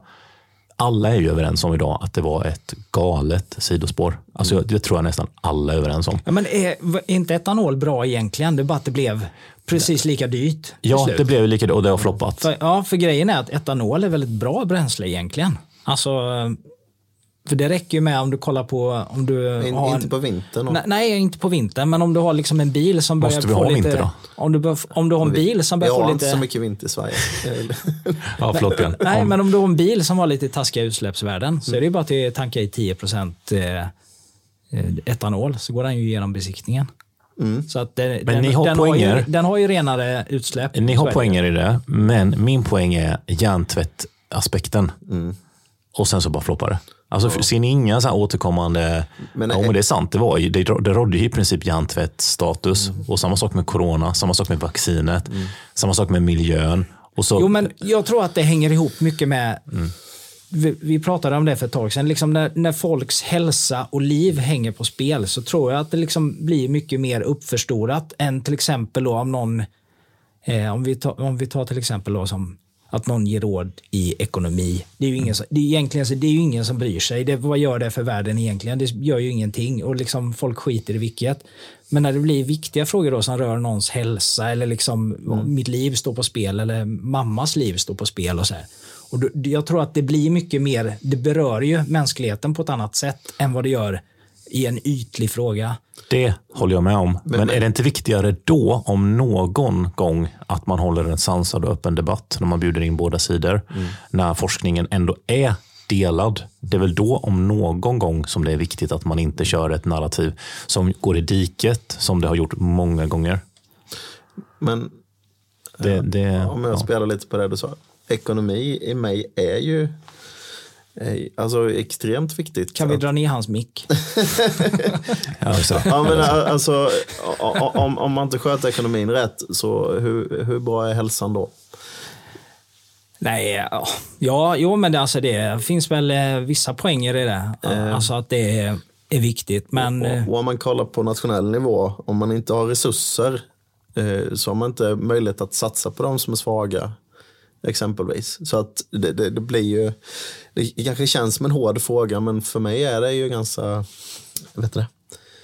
alla är ju överens om idag att det var ett galet sidospår. Alltså, jag- det tror jag nästan alla är överens om. Ja, men är, är inte etanol bra egentligen? Det är bara att det blev precis lika dyrt. Ja, slut. det blev lika och det har floppat. För, ja, för grejen är att etanol är väldigt bra bränsle egentligen. Alltså, för det räcker ju med om du kollar på... Om du in, har en, inte på vintern. och- Nej, nej, inte på vintern, men om du har liksom en bil som börjar Måste vi få ha lite... vinter då? Om du, bör, om du har en bil som Vi börjar få har lite... inte så mycket vinter i Sverige. Ja, förlåt Björn. Nej, Om- men om du har en bil som har lite taskiga utsläppsvärden så är det ju bara att tanka i 10 eh, eh, etanol så går den ju igenom besiktningen. Så att det, den, ni har den, har ju, poänger. den har ju renare utsläpp. Ni har poänger i det, men min poäng är hjärntvättaspekten. Och sen så bara floppar det. Alltså, för- Ser ni inga så här återkommande... Men ja, men det är sant, det, var, ju- det, det rådde ju i princip hjärntvättstatus. Och samma sak med corona, samma sak med vaccinet, samma sak med miljön. Och så, Jo, men jag tror att det hänger ihop mycket med... Vi, vi pratade om det för ett tag sedan. Liksom när, när folks hälsa och liv hänger på spel så tror jag att det liksom blir mycket mer uppförstorat än till exempel då om någon... Eh, om, vi tar, om vi tar till exempel då som att någon ger råd i ekonomi. Det är ju ingen som, det är egentligen det är ingen som bryr sig. Det, vad gör det för världen egentligen? Det gör ju ingenting och liksom folk skiter i vilket. Men när det blir viktiga frågor då som rör någons hälsa eller liksom om mitt liv står på spel eller mammas liv står på spel och så här. Och då, jag tror att det blir mycket mer, det berör ju mänskligheten på ett annat sätt än vad det gör i en ytlig fråga. Det håller jag med om. Men, är det inte viktigare då, om någon gång, att man håller en sansad och öppen debatt när man bjuder in båda sidor? När forskningen ändå är delad. Det är väl då, om någon gång, som det är viktigt att man inte kör ett narrativ som går i diket, som det har gjort många gånger. Men Det, det, om jag ja. spelar lite på det du sa. Ekonomi i mig är ju alltså extremt viktigt. Kan vi dra ner hans mick? Ja, men alltså, o- o- om, om man inte sköter ekonomin rätt, så hur, hur bra är hälsan då? Nej, ja, ja, jo, men det, alltså det finns väl eh, vissa poänger i det. Alltså att det är, är viktigt. Men eh, Och, och om man kollar på nationell nivå, om man inte har resurser eh, så har man inte möjlighet att satsa på de som är svaga. Exempelvis. Så att det, det, det blir ju, det kanske känns som en hård fråga men för mig är det ju ganska, vet du det?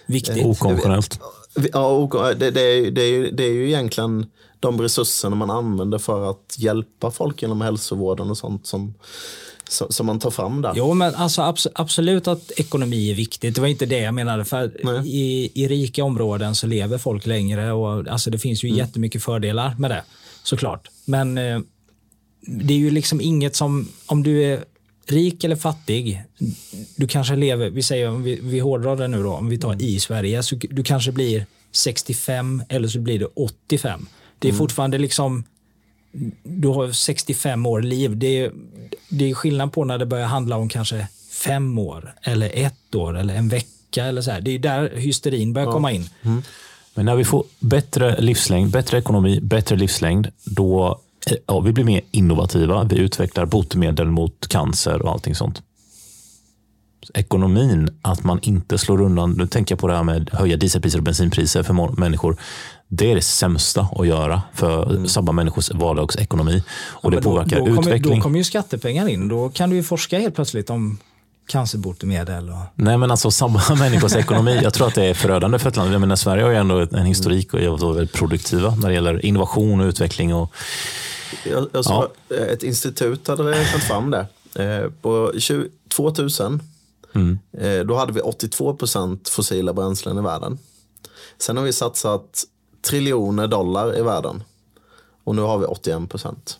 Viktigt. Okonventionellt. Ja, och det, det, är, det, är, ju- det är ju egentligen de resurserna man använder för att hjälpa folk inom hälsovården och sånt som, som, man tar fram där. Jo, men alltså abs- absolut att ekonomi är viktigt. Det var inte det jag menade. För Nej. i, I rika områden så lever folk längre och alltså det finns ju Mm. jättemycket fördelar med det. Såklart. Men eh, det är ju liksom inget som, om du är rik eller fattig, du kanske lever, vi säger om vi, vi hårdrar det nu då, om vi tar i Sverige, så du kanske blir 65 eller så blir det 85. Det är Mm. fortfarande liksom, du har 65 år liv. Det är, det är skillnad på när det börjar handla om kanske fem år eller ett år eller en vecka eller så här. Det är där hysterin börjar komma in. Men när vi får bättre livslängd, bättre ekonomi, bättre livslängd, då ja, vi blir mer innovativa. Vi utvecklar botemedel mot cancer och allting sånt. Ekonomin, att man inte slår undan, nu tänker jag på det här med höja dieselpriser och bensinpriser för människor. Det är det sämsta att göra för samma människors vardagsekonomi. Och det Men då, påverkar då, kommer, utveckling. då kommer ju skattepengar in. Då kan du ju forska helt plötsligt om cancerbotemedel. Och... Nej, men alltså samma människors ekonomi. Jag tror att det är förödande för ett land. Jag menar, Sverige har ju ändå en historik och är väldigt produktiva när det gäller innovation och utveckling. Och, Jag, jag såg, Ett institut hade räknat fram det. Eh, På 20, 2000 eh, då hade vi 82 procent fossila bränslen i världen. Sen har vi satsat triljoner dollar i världen. Och nu har vi 81 procent.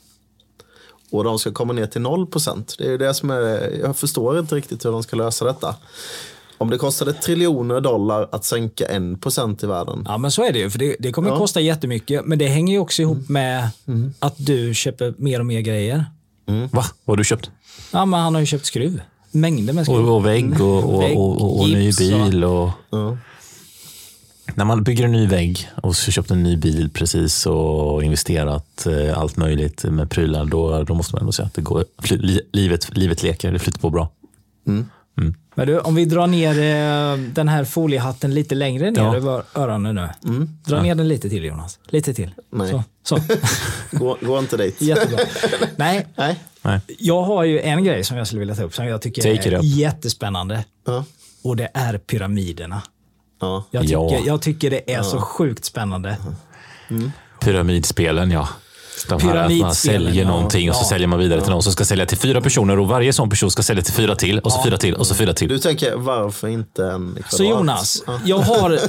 Och de ska komma ner till 0 procent. Det är det som är, jag förstår inte riktigt hur de ska lösa detta. Om det kostade triljoner dollar att sänka 1 procent i världen. Ja, men så är det ju. För det, det kommer Ja. kosta jättemycket. Men det hänger ju också ihop med att du köper mer och mer grejer. Va? Vad har du köpt? Ja, men han har ju köpt skruv. Mängder med skruv. Och, och vägg och, och, Vägg, och, och, och ny bil. Och, Ja. när man bygger en ny vägg och så köpt en ny bil precis och investerat eh, allt möjligt med prylar, då, då måste man ändå säga att det går, li, livet, livet leker, det flyter på bra. Men du, om vi drar ner eh, den här foliehatten lite längre ner Ja. över öronen nu. Dra ner den lite till Jonas. Lite till. Nej. Så. så. Gå, gå inte dit. Jättebra. Nej, Nej. Nej. jag har ju en grej som jag skulle vilja ta upp som jag tycker Take är jättespännande. Ja. Och det är pyramiderna. Ja. Jag tycker, Ja. jag tycker det är så sjukt spännande. Pyramidspelen, ja. De här att man säljer ja. någonting och så Ja. säljer man vidare till någon som ska sälja till fyra personer och varje sån person ska sälja till fyra till och så fyra till och så fyra till. Du tänker varför inte en kvadrat? Så Jonas, Ja. jag har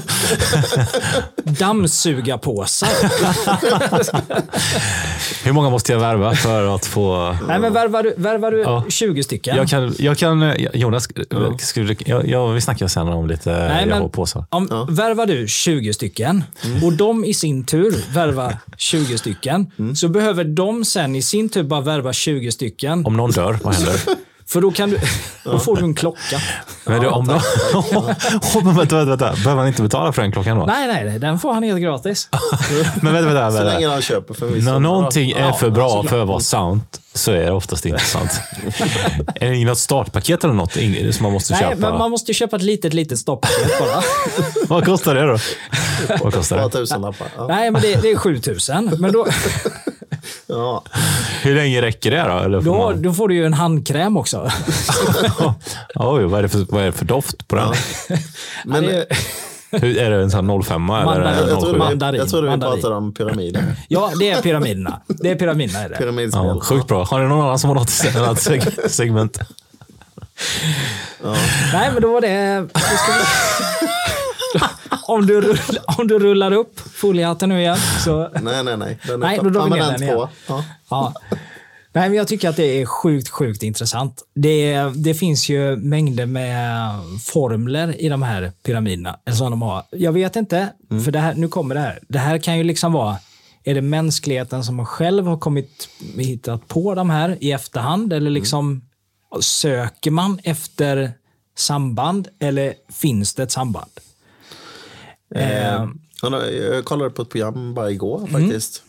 dammsugarpåsar. Hur många måste jag värva för att få... Nej, men värvar du, värvar du Ja. 20 stycken? Jag kan, jag kan, Jonas, skulle, du- jag, jag, vi snackar sen om lite Nej, jag men har påsar. om, Värvar du 20 stycken och de i sin tur värvar 20 stycken, så behöver de sen i sin tur bara värva 20 stycken. Om någon dör, vad händer? För då, kan du, då får du en klocka. Men du, om men vänta, vänta, vänta. Behöver man inte betala för den klockan då? Nej, nej, nej, den får han helt gratis. Men vänta, vänta. Så vänta. länge han köper för en viss När någonting är för bra för att vara sant så är det oftast inte sant. är det något startpaket eller något som man måste Nej, köpa? men man måste ju köpa ett litet, litet stopppaket bara. Vad kostar det då? Vad kostar det? tusenlappar. Ja. Nej, men det, det är 7000. Men då, Ja. Hur länge räcker det då? Eller får då, man... då får du ju en handkräm också. Oj, vad, är det för, vad är det för doft på den? Men Hur, är det en sån här 05 eller är jag, det jag, trodde, 07? vi- Mandarin, jag vi mandarin. pratade om pyramider. ja, det är pyramiderna. Det är pyramiderna. Är det. Pyramidspel. Ja, sjukt bra. Har ni någon annan som har något annat seg- segment? Nej, men då var det... då ska vi- om, du rull, om du rullar upp foliehatten nu igen så... Nej, nej, nej. Den Nej, då drar vi ner den igen. på. Ja. Ja. Nej, men jag tycker att det är sjukt, sjukt intressant. Det, det finns ju mängder med formler i de här pyramiderna. Som de har. Jag vet inte, för det här, nu kommer det här. Det här kan ju liksom vara, är det mänskligheten som själv har kommit hittat på de här i efterhand? Eller liksom söker man efter samband eller finns det ett samband? Eh, ja, jag kollade på ett program bara igår faktiskt.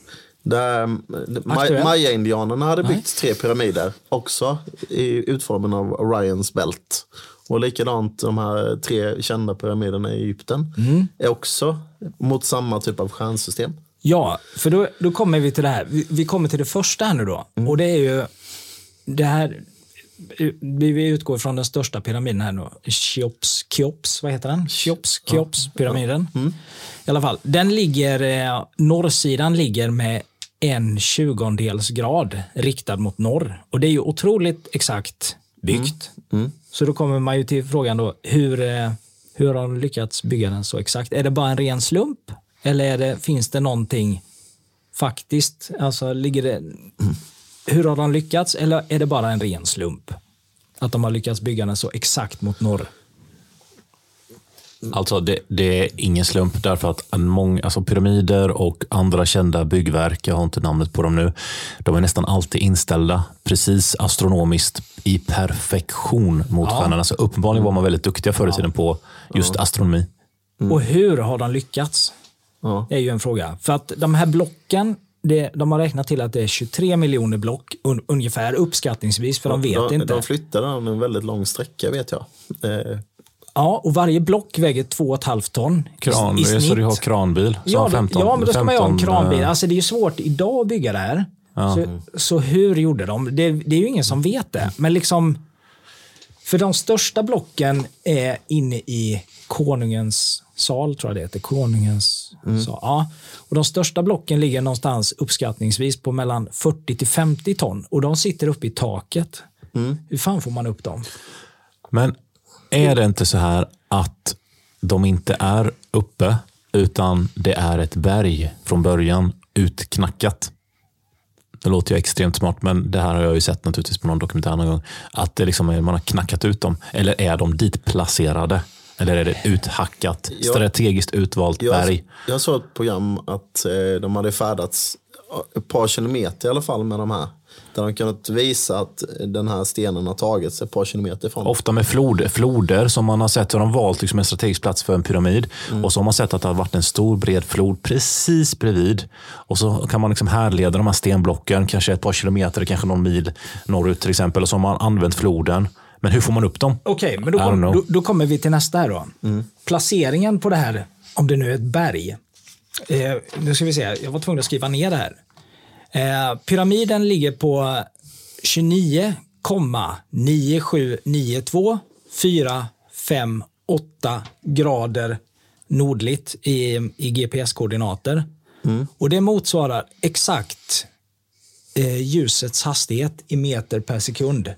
Där eh. Maya-indianerna hade byggt tre pyramider. Också i utformen av Orions bält. Och likadant de här tre kända pyramiderna i Egypten. Är också mot samma typ av stjärnsystem. Ja, för då, då kommer vi till det här. Vi, vi kommer till det första här nu då. Mm. Och det är ju det här. Vi utgår från den största pyramiden här nu. Cheops, Cheops, vad heter den? Cheops, Cheops pyramiden. Mm. I alla fall, den ligger, eh, norrsidan ligger med en tjugondels grad riktad mot norr. Och det är ju otroligt exakt byggt. Mm. Så då kommer man ju till frågan då, hur, eh, hur har de lyckats bygga den så exakt? Är det bara en ren slump? Eller det, finns det någonting faktiskt? Alltså, ligger det, hur har de lyckats? Eller är det bara en ren slump? Att de har lyckats bygga den så exakt mot norr. Alltså det, det är ingen slump därför att en mång, alltså pyramider och andra kända byggverk, jag har inte namnet på dem nu, de är nästan alltid inställda precis astronomiskt i perfektion mot Ja. stjärnorna. Så uppenbarligen var man väldigt duktiga förr i tiden på just astronomi. Och hur har de lyckats? Ja. Det är ju en fråga. För att de här blocken, det, de har räknat till att det är 23 miljoner block un, ungefär uppskattningsvis, för de vet de, inte. De flyttade den en väldigt lång sträcka vet jag. Eh, Ja, och varje block väger 2,5 ton Kran, i, i snitt. så du har kranbil som ja, har det- 15 ja, men då ska man ju ha en 15, kranbil. eh, Alltså det är ju svårt idag att bygga det här. Så, så hur gjorde de? Det, det är ju ingen som vet det. Men liksom, för de största blocken är inne i konungens sal, tror jag det heter. Konungens sal. Ja. Och de största blocken ligger någonstans uppskattningsvis på mellan 40 till 50 ton. Och de sitter uppe i taket. Hur fan får man upp dem? Men är det inte så här att de inte är uppe utan det är ett berg från början utknackat? Det låter ju extremt smart, men det här har jag ju sett naturligtvis på någon dokumentär någon gång. Att det liksom är, man har knackat ut dem. Eller är de ditplacerade? Eller är det uthackat, Ja. strategiskt utvalt berg? jag, jag såg ett program att eh, de hade färdats ett par kilometer i alla fall med de här. Där de kunnat visa att den här stenen har tagits ett par kilometer ifrån. Ofta med flod, floder som man har sett, så har de valt liksom en strategisk plats för en pyramid. Och så har man sett att det har varit en stor bred flod precis bredvid. Och så kan man liksom härleda de här stenblocken, kanske ett par kilometer, kanske någon mil norrut till exempel. Och så har man använt floden. Men hur får man upp dem? Okej, men då, kom, då, då kommer vi till nästa här då. Mm. Placeringen på det här, om det nu är ett berg. Eh, nu ska vi se, jag var tvungen att skriva ner det här. Eh, pyramiden ligger på 29,9792 458 grader nordligt i, i GPS-koordinater. Och det motsvarar exakt eh, ljusets hastighet i meter per sekund.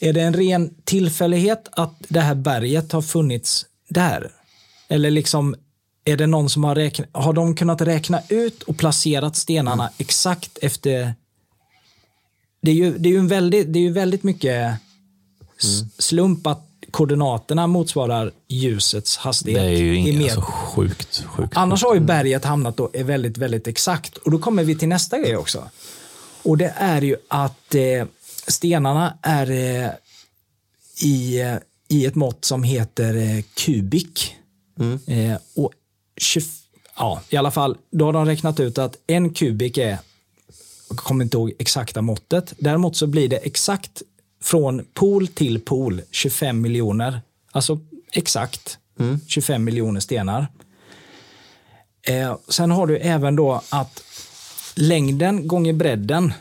Är det en ren tillfällighet att det här berget har funnits där? Eller liksom, är det någon som har räknat, har de kunnat räkna ut och placerat stenarna exakt efter det är ju, det är ju, en väldigt, det är ju väldigt mycket s- slump att koordinaterna motsvarar ljusets hastighet. Det är ju inget, alltså, sjukt, sjukt. Annars har ju berget hamnat då är väldigt, väldigt exakt. Och då kommer vi till nästa grej också. Och det är ju att eh, stenarna är eh, i, eh, i ett mått som heter eh, kubik. Eh, och 20, ja, i alla fall, då har de räknat ut att en kubik är, jag kommer inte ihåg exakta måttet. Däremot så blir det exakt från pol till pol 25 miljoner. Alltså exakt 25 miljoner stenar. Eh, sen har du även då att längden gånger bredden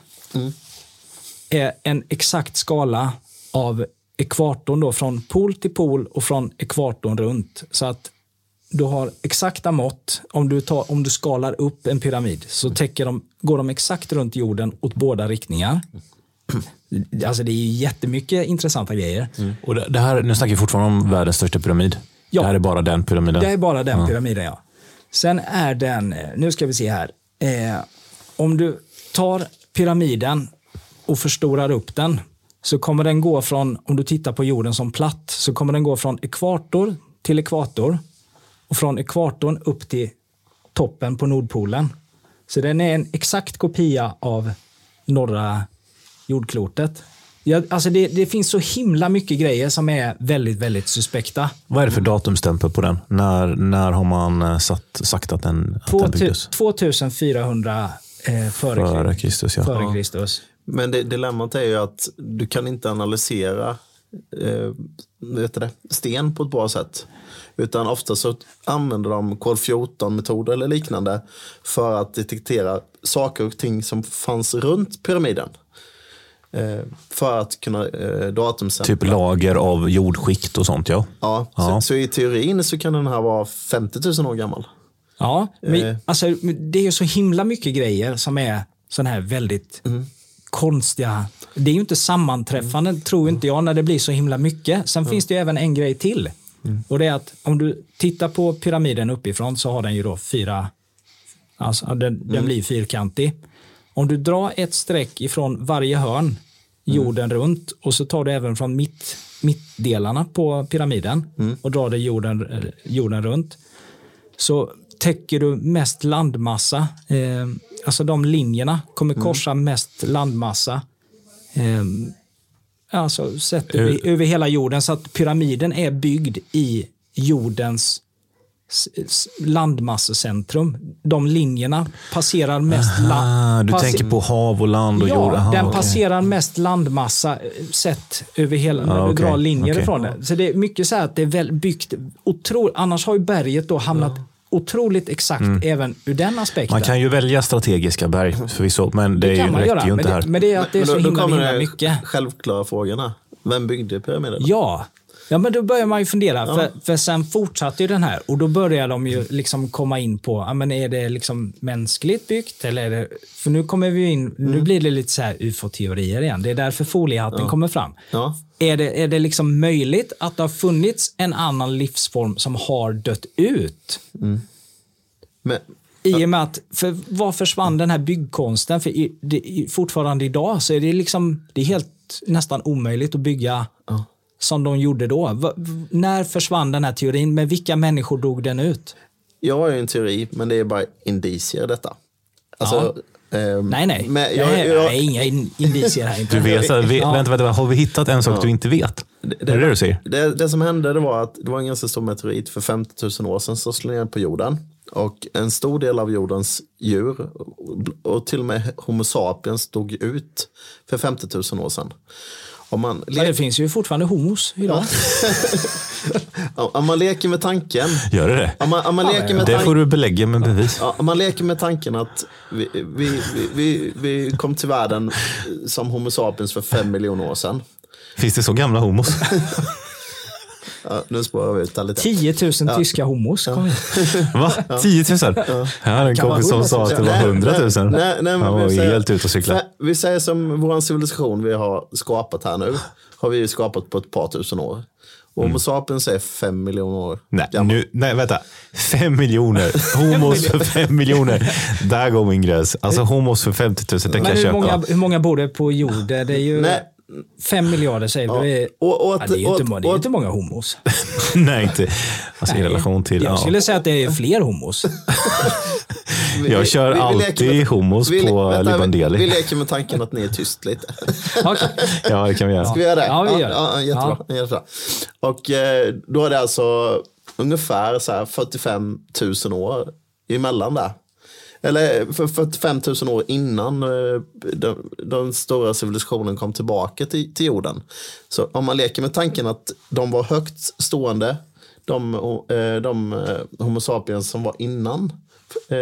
är en exakt skala av ekvatorn då från pol till pol och från ekvatorn runt. Så att du har exakta mått. Om du, tar, om du skalar upp en pyramid så täcker de, går de exakt runt jorden åt båda riktningar. Alltså det är jättemycket intressanta grejer. Och det, det här, nu snackar vi fortfarande om världens största pyramid. Ja. Det här är bara den pyramiden. Det är bara den pyramiden, ja. Sen är den, eh, nu ska vi se här. Eh, om du tar pyramiden och förstorar upp den så kommer den gå från, om du tittar på jorden som platt, så kommer den gå från ekvator till ekvator och från ekvatorn upp till toppen på Nordpolen. Så den är en exakt kopia av norra jordklotet. Ja, alltså det, det finns så himla mycket grejer som är väldigt, väldigt suspekta. Vad är det för datumstämpel på den? När, när har man eh, satt, sagt att den, att den 2000 byggdes? 2400 eh, före, Före Kristus, ja. före. Kristus. Men det, dilemmat är ju att du kan inte analysera eh, vet det, sten på ett bra sätt. Utan ofta så använder de kod 14-metoder eller liknande för att detektera saker och ting som fanns runt pyramiden. Eh, för att kunna eh, datumsätta. Typ lager av jordskikt och sånt ja. Ja, Ja. Så, så i teorin så kan den här vara 50 000 år gammal. Ja, men, Eh. alltså, det är ju så himla mycket grejer som är sådana här väldigt Mm. Konstiga. Det är ju inte sammanträffande, tror inte jag, när det blir så himla mycket. Sen finns det ju även en grej till. Mm. Och det är att om du tittar på pyramiden uppifrån så har den ju då fyra, alltså den, Mm. den blir fyrkantig. Om du drar ett streck ifrån varje hörn Mm. jorden runt och så tar du även från mitt, mittdelarna på pyramiden Mm. och drar det jorden, eh, jorden runt så täcker du mest landmassa. Eh, alltså de linjerna kommer Mm. korsa mest landmassa. Eh, alltså sett över, över hela jorden. Så att pyramiden är byggd i jordens landmassecentrum. De linjerna passerar mest Ah, land. du tänker på hav och land och Ja, jord. Aha, den okej. passerar mest landmassa eh, sett över hela, när Ja, du okej, drar linjer okej. ifrån det. Så det är mycket så här att det är väl byggt otroligt. Annars har ju berget då hamnat otroligt exakt även ur den aspekten. Mm. Man kan ju välja strategiska berg förvisso, men det, det är kan ju, man räcker göra, ju men inte här. det, men det är att det är Men så då, då himla, kommer himla mycket. självklara frågorna. Vem byggde pyramiden? Ja. Ja, men då börjar man ju fundera. För, för sen fortsatte ju den här och då börjar de ju liksom komma in på, ja, men är det liksom mänskligt byggt? Eller är det, för nu kommer vi in, Mm. nu blir det lite så här ufo-teorier igen. Det är därför foliehatten kommer fram. Ja. Är det, är det liksom möjligt att det har funnits en annan livsform som har dött ut? Men, I och med att, för vad försvann den här byggkonsten? För i, det, fortfarande idag så är det liksom, det är helt nästan omöjligt att bygga som de gjorde då. V- när försvann den här teorin? Med vilka människor dog den ut? jag har ju en teori, men det är bara indicier detta. Alltså, ehm, Nej, nej. Men jag, nej, jag, nej inga in- indicier här inte. Du vet, vet, Ja. vänta, vänta, har vi hittat en sak du inte vet? är det det du säger? Det, det som hände det var att det var en ganska stor meteorit för 50 000 år sedan som slog ner på jorden. Och en stor del av jordens djur och till och med Homo sapiens dog ut för 50 000 år sedan. Om man, Ja, det le- finns ju fortfarande homos idag. om man leker med tanken Gör det det? om man, om man leker med Det tanken får du belägga med bevis. Om man leker med tanken att vi, vi, vi, vi, vi kom till världen som Homo sapiens för fem miljoner år sedan. Finns det så gamla homos? Ja, nu spårar vi ut det lite. 10 000 tyska homos. kom igen. Va? 10 000? Jag hade en kompis som 100 000. sa att det var Nej, 100 000. nej, nej, nej, men Han var vi säger- helt ute och cyklade. Vi säger som vår civilisation vi har skapat här nu. Har vi ju skapat på ett par tusen år. Och Homo sapiens är fem miljoner år Mm. Nej, gammal. nu, nej, vänta. Fem miljoner. Homos för fem miljoner. Där går min gräns. Alltså homos för 50 000, det kan Men jag hur köpa. många, hur många bor det på jorden? Det är ju Nej. Fem miljarder säger du. Det är, Och, och, ja, det är ju inte, och- det är inte många homos. nej, inte. Alltså i Nej. relation till... Jag Ja. skulle säga att det är fler homos. vi- Jag vi- kör vi- vi alltid med- homos vi- på vänta, Libandeli. Vi leker med tanken att ni är tyst lite. Okej. Ja, det kan vi göra. Ska vi göra det? Ja, vi gör det. Ja, ja, jättebra, jättebra. Och eh, då är det alltså ungefär så här 45 000 år emellan där. Eller för 45 000 år innan eh, den, den stora civilisationen kom tillbaka till, till jorden. Så om man leker med tanken att de var högt stående, de, eh, de eh, Homo sapiens som var innan,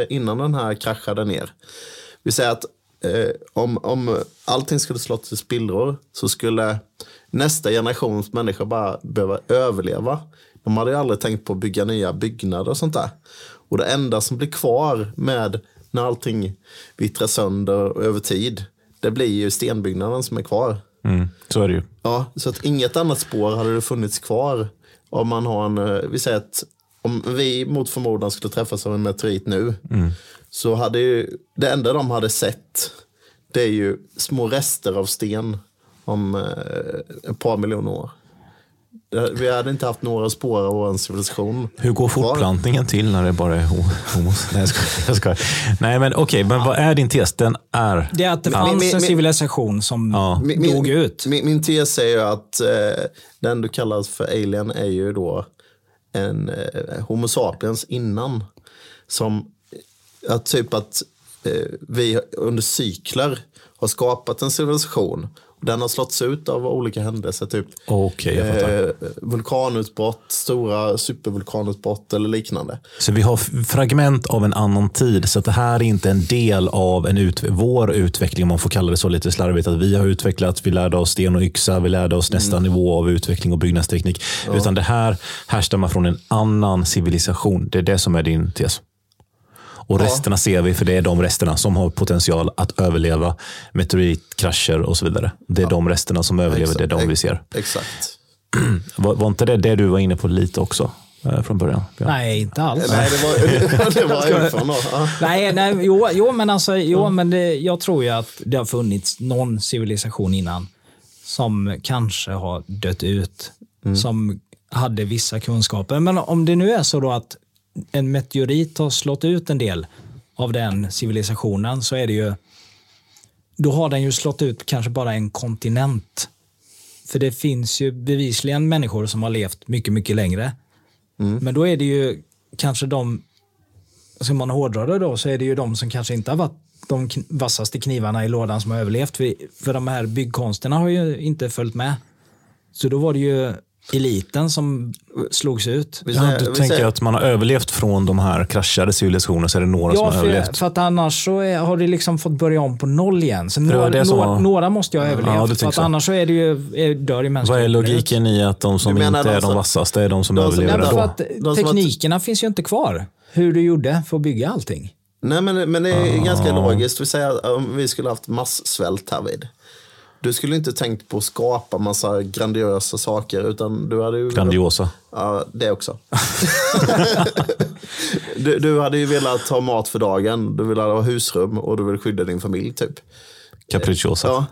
innan den här kraschade ner. Vi säger att om, om allting skulle slå till spillror så skulle nästa generations människor bara behöva överleva. De hade ju aldrig tänkt på att bygga nya byggnader och sånt där. Och det enda som blir kvar med när allting vittrar sönder över tid, det blir ju stenbyggnaden som är kvar. Mm, så är det ju. Ja, så att inget annat spår hade det funnits kvar om man har en, eh, vi säger att om vi mot förmodan skulle träffas av en meteorit nu så hade ju, det enda de hade sett det är ju små rester av sten om eh, ett par miljoner år. Det- Vi hade inte haft några spår av vår civilisation. Hur går fortplantningen till när det bara är ho- homos? Nej, jag skojar. Jag skojar. Nej, men okej, men vad är din tes? Den är... Det är att det fanns men- en civilisation som Ja. Min- dog min, ut. Min, min tes är ju att eh, den du kallar för alien är ju då en eh, Homo sapiens innan. Som att typ att eh, vi under cykler har skapat en civilisation Den har slåtts ut av olika händelser, typ fattar. eh, vulkanutbrott, stora supervulkanutbrott eller liknande. Så vi har fragment av en annan tid. Så det här är inte en del av en ut vår utveckling, om man får kalla det så lite slarvigt. Att vi har utvecklats, vi lärde oss sten och yxa, vi lärde oss nästa nivå av utveckling och byggnadsteknik. Utan det här härstammar från en annan civilisation. Det är det som är din tes. Och resterna ser vi, för det är de resterna som har potential att överleva meteoritkrascher och så vidare. Det är de resterna som överlever, det är de vi ser. Exakt. Var, var inte det det du var inne på lite också eh, från början? Björn? Nej, inte alls. Nej, det var, det var. Ja. Nej, nej jo, jo, men, alltså, jo, men det, jag tror ju att det har funnits någon civilisation innan som kanske har dött ut, som hade vissa kunskaper. Men om det nu är så då att en meteorit har slått ut en del av den civilisationen så är det ju då har den ju slått ut kanske bara en kontinent. För det finns ju bevisligen människor som har levt mycket, mycket längre. Men då är det ju kanske de ska man hårdra det då så är det ju de som kanske inte har varit de vassaste knivarna i lådan som har överlevt. För, för de här byggkonsterna har ju inte följt med. Så då var det ju eliten som slogs ut. Ja, du vi tänker säger- att man har överlevt från de här kraschade civilisationerna så är det några som Ja, har för, överlevt. för att annars så är, har det liksom fått börja om på noll igen. Så några, det som några, några måste ju ha Ja, överlevt. för tänker att så. annars så är det ju, är, dör ju Vad mänskligheten är logiken i att de som inte är de de som- vassaste är de som de som- överlever Ja, för ändå? att som teknikerna finns ju inte kvar. Hur du gjorde för att bygga allting. Nej, men, men det är Ah. ganska logiskt. Vi säger att om vi skulle haft massvält här vid. Du skulle inte tänkt på att skapa massa grandiosa saker, utan du hade ju... Grandiosa. Ja, det också. du, du hade ju velat ha mat för dagen, du vill ha husrum och du vill skydda din familj, typ. Capricciosa. Ja.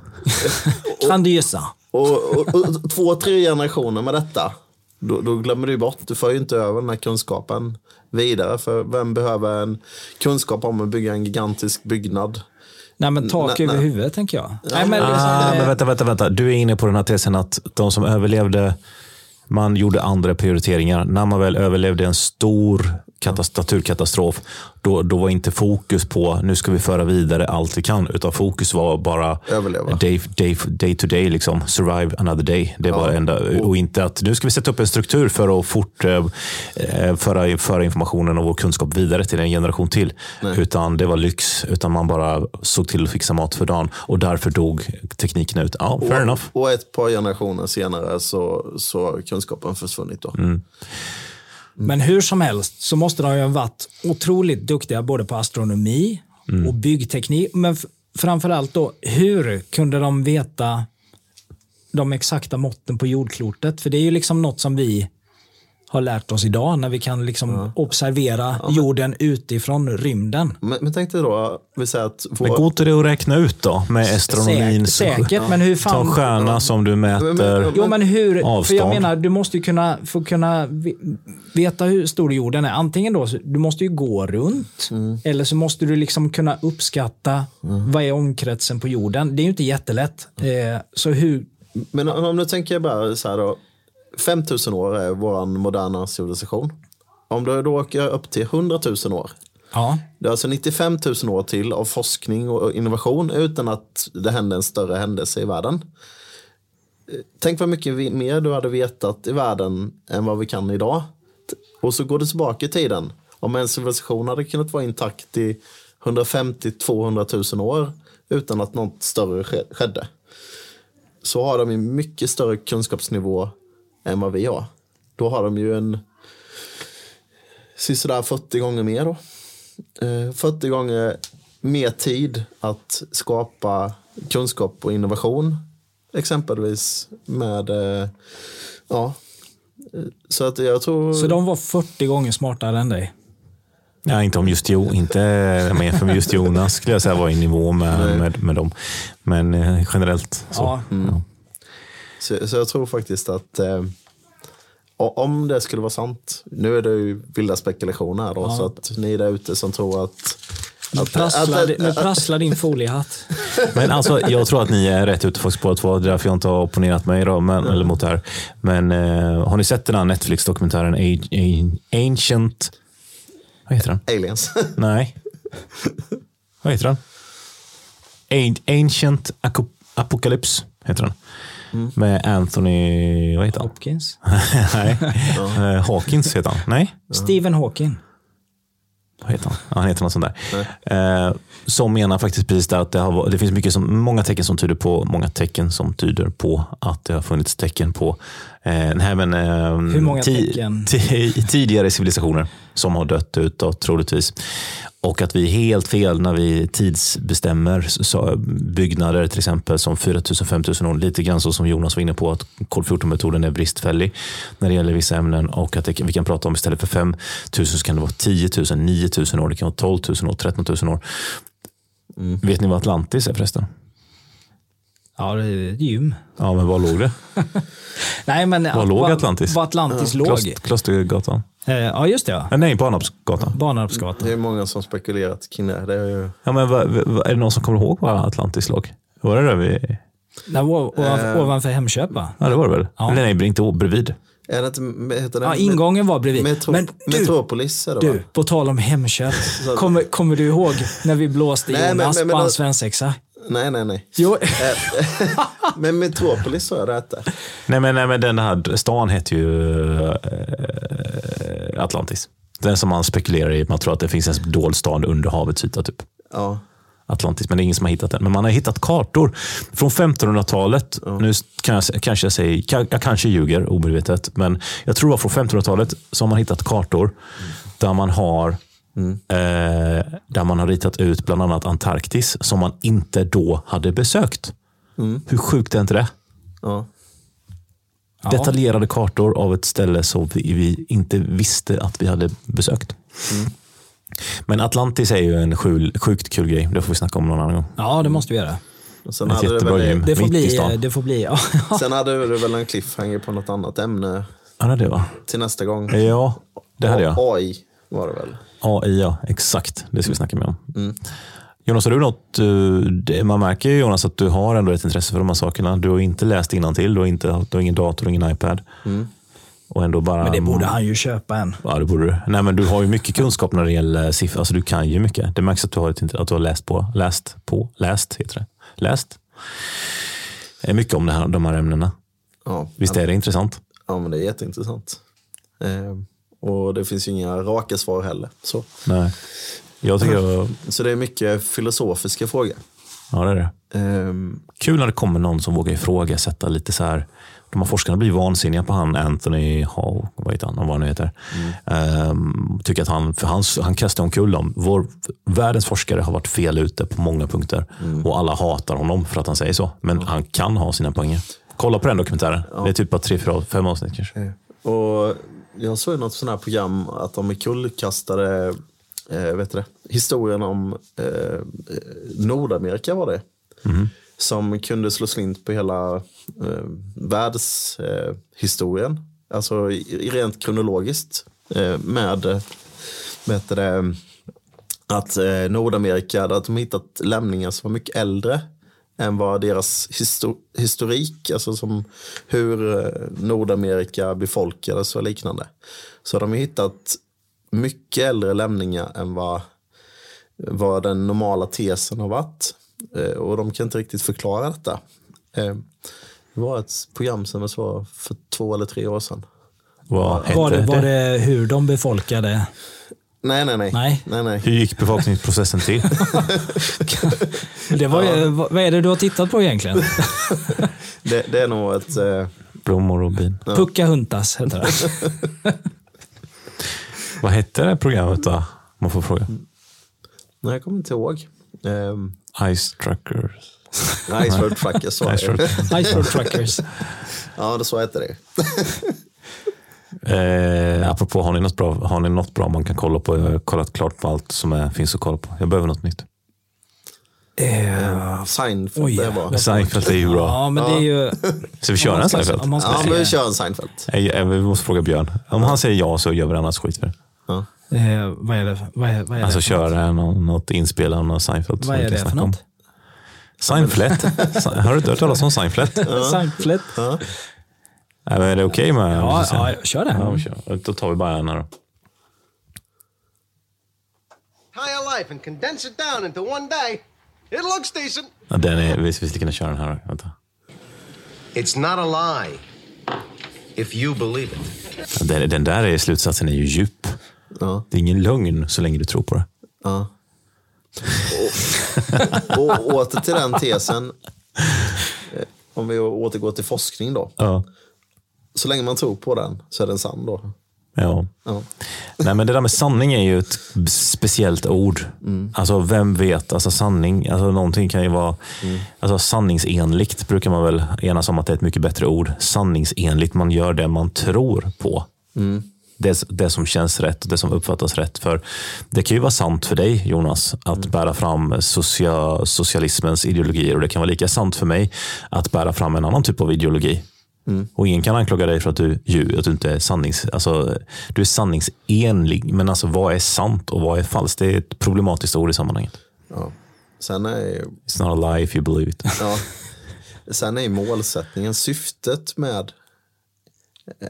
Grandiosa. Och, och, och två, tre generationer med detta, då, då glömmer du bort. Du får ju inte över den här kunskapen vidare. För vem behöver en kunskap om att bygga en gigantisk byggnad? Nej, men tak över huvudet tänker jag. Nej, men Ah, men vänta, vänta, vänta. Du är inne på den här tesen att de som överlevde, man gjorde andra prioriteringar. När man väl överlevde en stor naturkatastrof, då, då var inte fokus på nu ska vi föra vidare allt vi kan, utan fokus var bara Överleva. day, day, day to day, liksom. survive another day. Det var det enda, och inte att nu ska vi sätta upp en struktur för att fort eh, eh, föra, föra informationen och vår kunskap vidare till en generation till. Utan det var lyx, utan man bara såg till att fixa mat för dagen och därför dog tekniken ut. Ja, fair enough. Och ett par generationer senare så, så har kunskapen försvunnit. Då. Mm. Men hur som helst så måste de ju ha varit otroligt duktiga både på astronomi och byggteknik. Men framförallt då, hur kunde de veta de exakta måtten på jordklotet? För det är ju liksom något som vi har lärt oss idag när vi kan liksom observera jorden utifrån rymden. Men, men tänk dig då, vi säger att Men går vår, det att räkna ut då med astronomin? Säkert, säkert men hur Ta fan... stjärna som du mäter. Jo, men hur? För Avstånd. jag menar, du måste ju kunna få kunna ve- veta hur stor jorden är. Antingen då, du måste ju gå runt. Eller så måste du liksom kunna uppskatta vad är omkretsen på jorden. Det är ju inte jättelätt. Eh, så hur... men om om du tänker bara så här då, 5000 år är vår moderna civilisation. Om du då åker upp till 100 000 år, Ja. det är alltså 95 000 år till av forskning och innovation utan att det hände en större händelse i världen. Tänk vad mycket mer du hade vetat i världen än vad vi kan idag. Och så går du tillbaka i tiden. Om en civilisation hade kunnat vara intakt i 150-200 000 år utan att något större ske- skedde. Så har de ju mycket större kunskapsnivå än vad vi har. Då har de ju en sådär 40 gånger mer då. Eh, 40 gånger mer tid att skapa kunskap och innovation. Exempelvis med, eh, ja. Eh, Så att jag tror... Så de var 40 gånger smartare än dig? Ja, inte om just Jo, inte med för just Jonas skulle jag säga var i nivå med, med, med dem. Men eh, generellt så. Ja. Ja. Så, så jag tror faktiskt att eh, om det skulle vara sant, nu är det ju vilda spekulationer då, så att ni där ute som tror att Nu prasslar, din foliehatt. Men alltså, jag tror att ni är rätt ute faktiskt båda två. Det är därför jag inte har opponerat mig då, men, eller mot det här. Men eh, har ni sett den här Netflix-dokumentären Ancient... Vad heter den? aliens. Nej. Vad heter den? Ancient Apocalypse. heter den. Med Anthony, vad heter han? Hopkins. Nej, Eh, Hawkins heter han. Nej, Stephen Hawking. vad heter han? Ja, han heter något sånt där. Eh, som menar faktiskt precis det att det, har, det finns mycket som, många tecken som tyder på många tecken som tyder på att det har funnits tecken på nej, men, eh, Hur många tecken? ti- tidigare civilisationer som har dött ut då, troligtvis. Och att vi är helt fel när vi tidsbestämmer så, byggnader till exempel som 4000-5000 år. Lite grann så som Jonas var inne på att kol 14-metoden är bristfällig när det gäller vissa ämnen. Och att det, vi kan prata om istället för 5000 så kan det vara 10 000, 9 000 år, det kan vara 12 000 år, 13 000 år. Vet ni vad Atlantis är förresten? Ja, det är ett gym. Ja, men var låg det? Nej, men Var låg Atlantis? Var Atlantis låg? Klost, Klostergatan? Eh, Ja, just det. Ja. Eh, Nej, Barnarpsgatan. Banarpsgatan. Det är många som spekulerat kring det. det är ju, Ja, men vad, vad, är det någon som kommer ihåg var Atlantis låg? Var det där vi... Där o- ovanför, Eh. ovanför Hemköp, va? Ja, det var det väl? Ja. Eller nej, inte bredvid. är det inte, heter det, Ja, ingången var bredvid. Metro, Men du, Metropolis är det va? du, på tal om Hemköp. Kommer, kommer du ihåg när vi blåste Nej, men- Jonas men- men- på hans svensexa? Nej, nej, nej. Jo, Men Metropolis sa jag det hette. Nej, men, nej, men den här stan heter ju eh, Atlantis. Den som man spekulerar i. Man tror att det finns en dold stad under havets yta. Typ. Ja. Atlantis, men det är ingen som har hittat den. Men man har hittat kartor från 1500-talet. Nu kan jag, kanske jag säger, jag kanske ljuger omedvetet, men jag tror var från 1500-talet som man hittat kartor där man har eh, där man har ritat ut bland annat Antarktis som man inte då hade besökt. Hur sjukt är inte det? ja. Detaljerade kartor av ett ställe som vi, vi inte visste att vi hade besökt. Men Atlantis är ju en skul, sjukt kul grej. Det får vi snacka om någon annan gång. ja, det måste vi göra. Och sen, Ett hade det väl, gym. Det får bli... Det får bli ja. sen hade det väl en cliffhanger på något annat ämne Ja, det är det va? till nästa gång. Ja, det hade jag. AI var det väl. AI, ja. Exakt. Det ska vi snacka mer om. Jonas, har du något? eh, Man märker ju Jonas att du har ändå ett intresse för de här sakerna. Du har inte läst till, du har, inte, du har ingen dator och ingen iPad. Och ändå bara... Men det borde han ju köpa en. Ja, det borde du. Nej, men du har ju mycket kunskap när det gäller siffror. Alltså, du kan ju mycket. Det märks att du har, ett, att du har läst på. Läst på? Läst, heter det. Läst. Eh, Mycket om det här, de här ämnena. Ja. Visst är det intressant? ja, men det är jätteintressant. Eh, och det finns ju inga raka svar heller. Så, Nej. Jag tycker... så det är mycket filosofiska frågor. Ja, det är det. Ehm, Kul när det kommer någon som vågar ifrågasätta lite så här. De här forskarna blir vansinniga på han Anthony Hall, vad heter han, vad han nu heter. Ehm, tycker att han, för han, han kastar omkull dem. Vår, världens forskare har varit fel ute på många punkter. Och alla hatar honom för att han säger så. Men han kan ha sina poänger. Kolla på den dokumentären. Det är typ bara tre, fyra, fem avsnitt kanske. Och jag såg något sånt här program att de kullkastade eh, vet du det, historien om eh, Nordamerika var det. Som kunde slå slint på hela eh, världshistorien. Eh, alltså i, rent kronologiskt. Eh, med vet du det, att eh, Nordamerika, att de hittat lämningar som var mycket äldre än vad deras histo- historik, alltså som hur eh, Nordamerika befolkades och liknande. Så de har hittat mycket äldre lämningar än vad, vad den normala tesen har varit. Eh, och de kan inte riktigt förklara detta. Eh, det var ett program som jag såg för två eller tre år sedan. Vad hette Var det, var det hur de befolkade? Nej, nej, nej. Nej. nej, nej. Hur gick befolkningsprocessen till? Det var, ju- vad vad är det du har tittat på egentligen? Det, det är nog ett... Eh, Blommor och bin. Pucka Huntas heter det. Vad hette det programmet då? Om Man får fråga. nej, jag kommer inte ihåg. Um, Ice Truckers. Ice Road Truckers Ice Road Truckers. Ja, det så heter det. Eh, apropå, har ni, något bra, har ni något bra man kan kolla på? Jag har kollat klart på allt som är, finns att kolla på. Jag behöver något nytt. Eh, Seinfeld, Oj, det jävlar. var. Seinfeld är ju bra. Ja, men det är ju... Så vi kör en Seinfeld? Ska Ja, men vi kör en Seinfeld. Eh, Vi måste fråga Björn. Om han säger ja så gör vi det, annars skiter vi. Ja. eh, vad är det, vad är, vad är Alltså det? köra något, något inspel av någon Seinfeld. Vad är det för något? Seinfeld? Har du inte hört talas om Seinfeld? Seinfeld? Ja. Men är det okej med Ja, ja, kör det. Ja, kör. Då tar vi bara en här då. entire life and condense it down into one day, it looks decent. Ja, den är, vi skulle kunna köra den här. Vänta. It's not a lie if you believe it. Den, den där är, slutsatsen är ju djup. Ja. Det är ingen lögn så länge du tror på det. Ja. Och, och åter till den tesen. Eh, Om vi återgår till forskning då. Ja. Så länge man tror på den så är den sann då. ja. Ja. Nej, men det där med sanning är ju ett speciellt ord. Alltså, vem vet? Alltså, sanning, alltså, någonting kan ju vara... Alltså, sanningsenligt brukar man väl enas om att det är ett mycket bättre ord. Sanningsenligt, man gör det man tror på. Det, det som känns rätt och det som uppfattas rätt. För Det kan ju vara sant för dig, Jonas, att bära fram socia, socialismens ideologier. Och Det kan vara lika sant för mig att bära fram en annan typ av ideologi. Och ingen kan anklaga dig för att du, ljuger, att du inte är sannings... Alltså, du är sanningsenlig, men alltså vad är sant och vad är falskt? Det är ett problematiskt ord i sammanhanget. Ja. Sen är It's not a lie if you believe it. Ja. Sen är målsättningen, syftet med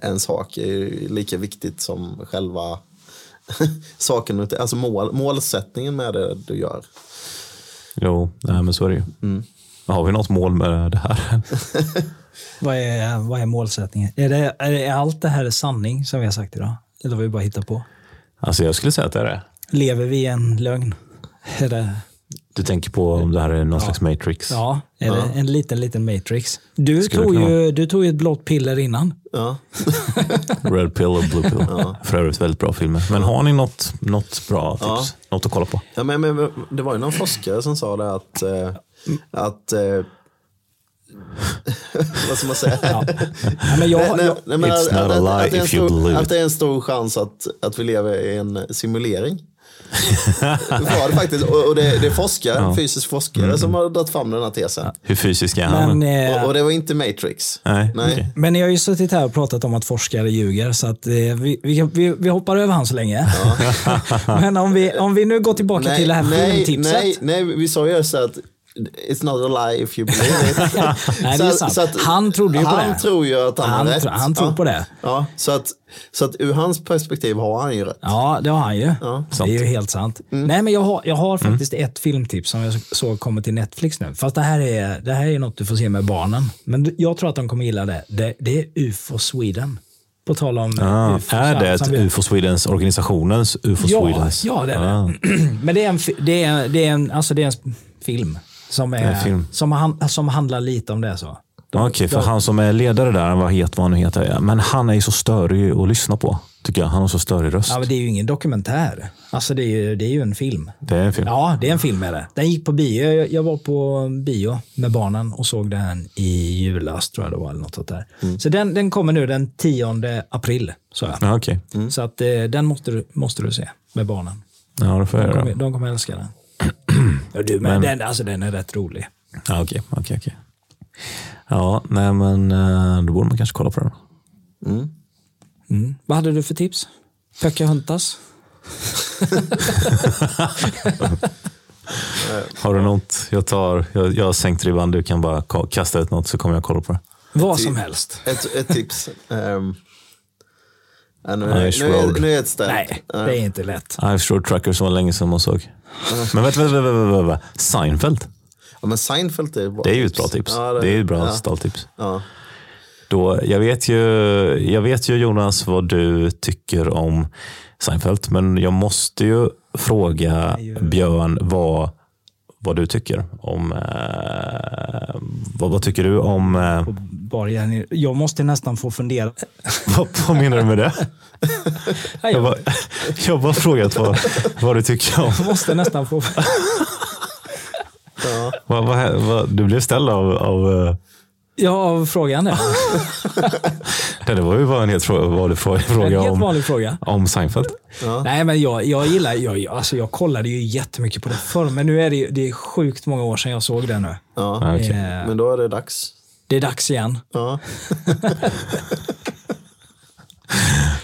en sak är lika viktigt som själva saken. Alltså mål, målsättningen med det du gör. Jo, nej, men så är det ju. Har vi något mål med det här? Vad är, vad är målsättningen? Är, det, är, det, är allt det här sanning som vi har sagt idag? Eller vad vi bara hittar på? Alltså jag skulle säga att det är det. Lever vi i en lögn? Är det, Du tänker på om det här är någon slags matrix? ja, är det en liten, liten matrix? Du Skulle tog, ju, du tog ju ett blått piller innan. Ja. Red pill och blue pill. För övrigt väldigt bra filmer. Men har ni något, något bra tips? Något att kolla på? Ja, men, men, det var ju någon forskare som sa det att, eh, att eh, vad ska man säga? Ja, men jag, Nej, nej, men It's att, not a lie att, det är en if you stor, believe att it. det är en stor chans att, att vi lever i en simulering. det var det faktiskt. Och, och det, det är forskare, fysisk forskare som har dragit fram den här tesen. Hur fysisk är han? men, eh, Och, och det var inte Matrix. Nej, Nej. okej. men ni har ju suttit här och pratat om att forskare ljuger, så att, eh, vi, vi, vi, vi hoppar över han så länge. men om vi, om vi nu går tillbaka till det här nej, filmtipset. nej, nej, vi sa ju så att it's not a lie if you believe it. Nej, det är sant. Han trodde ju på han det. tror ju att han, Han har rätt. han tror ja. på det. Ja, så att, så att ur hans perspektiv har han ju rätt. Ja, det har han ju. Ja. det är ju helt sant. Nej, men jag har, jag har faktiskt ett filmtips som jag såg kommer till Netflix nu. Fast det här, är, det här är något du får se med barnen. Men jag tror att de kommer gilla det. Det, det är UFO Sweden. På tal om Ah, UFO. är det ett UFO Swedens, organisationens UFO Ja, Swedens? ja, det är det. Ah. Men det är en, det är, det är en, alltså det är en film. Som, är. Som, han, som handlar lite om det. så. Okej, för han som är ledare där, vad heter vad han nu heter, men han är ju så störig att lyssna på. Tycker jag. Han har så störig röst. Ja, men det är ju ingen dokumentär. Alltså det är ju, det är ju en film. Det är en film. Ja, det är en film med det. Den gick på bio. Jag, var på bio med barnen och såg den i julas, tror jag det var. Eller något sånt där. Så den, den kommer nu den 10 april. Så, jag. Ja, okej. så att, eh, den måste du, måste du se med barnen. Ja, det får jag De kommer, de kommer älska den. Ja, du, men, den, alltså, den är rätt rolig. Ja, okej, okej, okej. Ja, nej men eh, då borde man kanske kolla på den. Mm. Vad hade du för tips? Pocahontas? Har du något? Jag tar, jag, jag har sänkt ribban, du kan bara ka- kasta ut något så kommer jag kolla på det. Vad som helst. Ett, ett tips. Um, ja, nu, Irish nu, är, Road. nu är ett. Nej, det är inte lätt. Irish Road Truckers var länge sedan man såg. Men vänta, vänta, vänta, vänta. Seinfeld, Ja, men Seinfeld är bra det är ju ett bra tips. Ja, det är ju ett bra ja. stalltips. Ja. Då, jag, vet ju, jag vet ju Jonas vad du tycker om Seinfeld, men jag måste ju fråga Björn vad, vad du tycker om... Eh, vad, vad tycker du om... Eh, Jenny, jag måste nästan få fundera. vad, vad menar du med det? Jag bara, jag bara frågat vad, vad du tycker om... Jag måste nästan få... Vad, vad, vad, du blev ställd av... av Ja, frågan är. nej, det var ju bara en helt vanlig fråga, En helt om, vanlig fråga. om Seinfeld. Nej, men jag, jag gillar, jag, jag- alltså jag kollade ju jättemycket på det förr, men nu är det, det är sjukt många år sedan jag såg det nu. Ja. Ja, okej. Eh, Men då är det dags. Det är dags igen. Ja.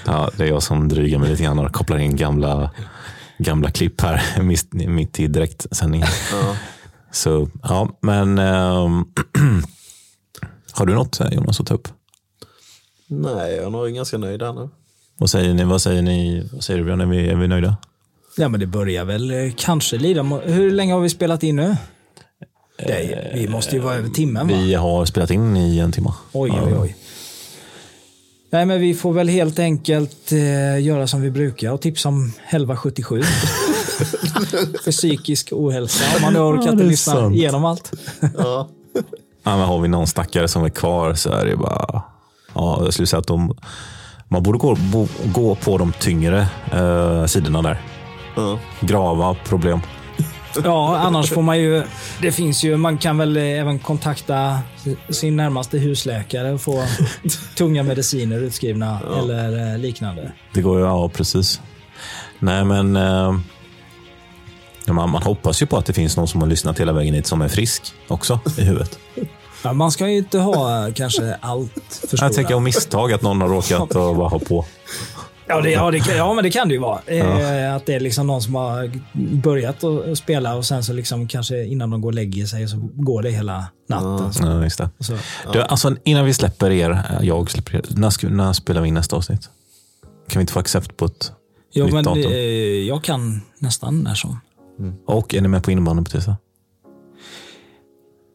Ja, det är jag som drygar mig lite grann och kopplar in gamla, gamla klipp här mitt, mitt i direktsändningen. Ja. Så, ja, men ehm, har du något eh, Jonas att ta upp? Nej, jag är nog ganska nöjd här nu. Vad säger ni? Vad säger ni? Vad säger du Björn? Är vi, är vi nöjda? Ja, men det börjar väl eh, kanske lida. Hur länge har vi spelat in nu? Det, vi måste ju vara över timmen va? Vi har spelat in i en timme. Oj, oj, oj. Nej, men vi får väl helt enkelt eh, göra som vi brukar och tipsa om 1177. För psykisk ohälsa, om man nu orkar Ja, är lyssna igenom allt. Ja. Ja, men har vi någon stackare som är kvar så är det bara... Ja, jag skulle säga att de, man borde gå, bo, gå på de tyngre eh, sidorna där. Ja. Grava problem. Ja, annars får man ju... Det finns ju, man kan väl även kontakta sin närmaste husläkare och få tunga mediciner utskrivna eller eh, liknande. Det går ju, ja precis. Nej men... Eh, ja, man, man hoppas ju på att det finns någon som har lyssnat hela vägen hit som är frisk också i huvudet. Ja, man ska ju inte ha eh, kanske allt för Jag tänker om misstag att någon har råkat och bara ha på. Ja, det, ja, det, ja, men det kan det ju vara. Eh, att det är liksom någon som har börjat att spela och sen så liksom kanske innan de går och lägger sig så går det hela natten. Ja, just det. så. Du, alltså, innan vi släpper er, eh, jag släpper er, när, när spelar vi in nästa avsnitt? Kan vi inte få accept på ett Jo, nytt men datum? jag kan nästan när som. Och är ni med på innebandy på tisdag?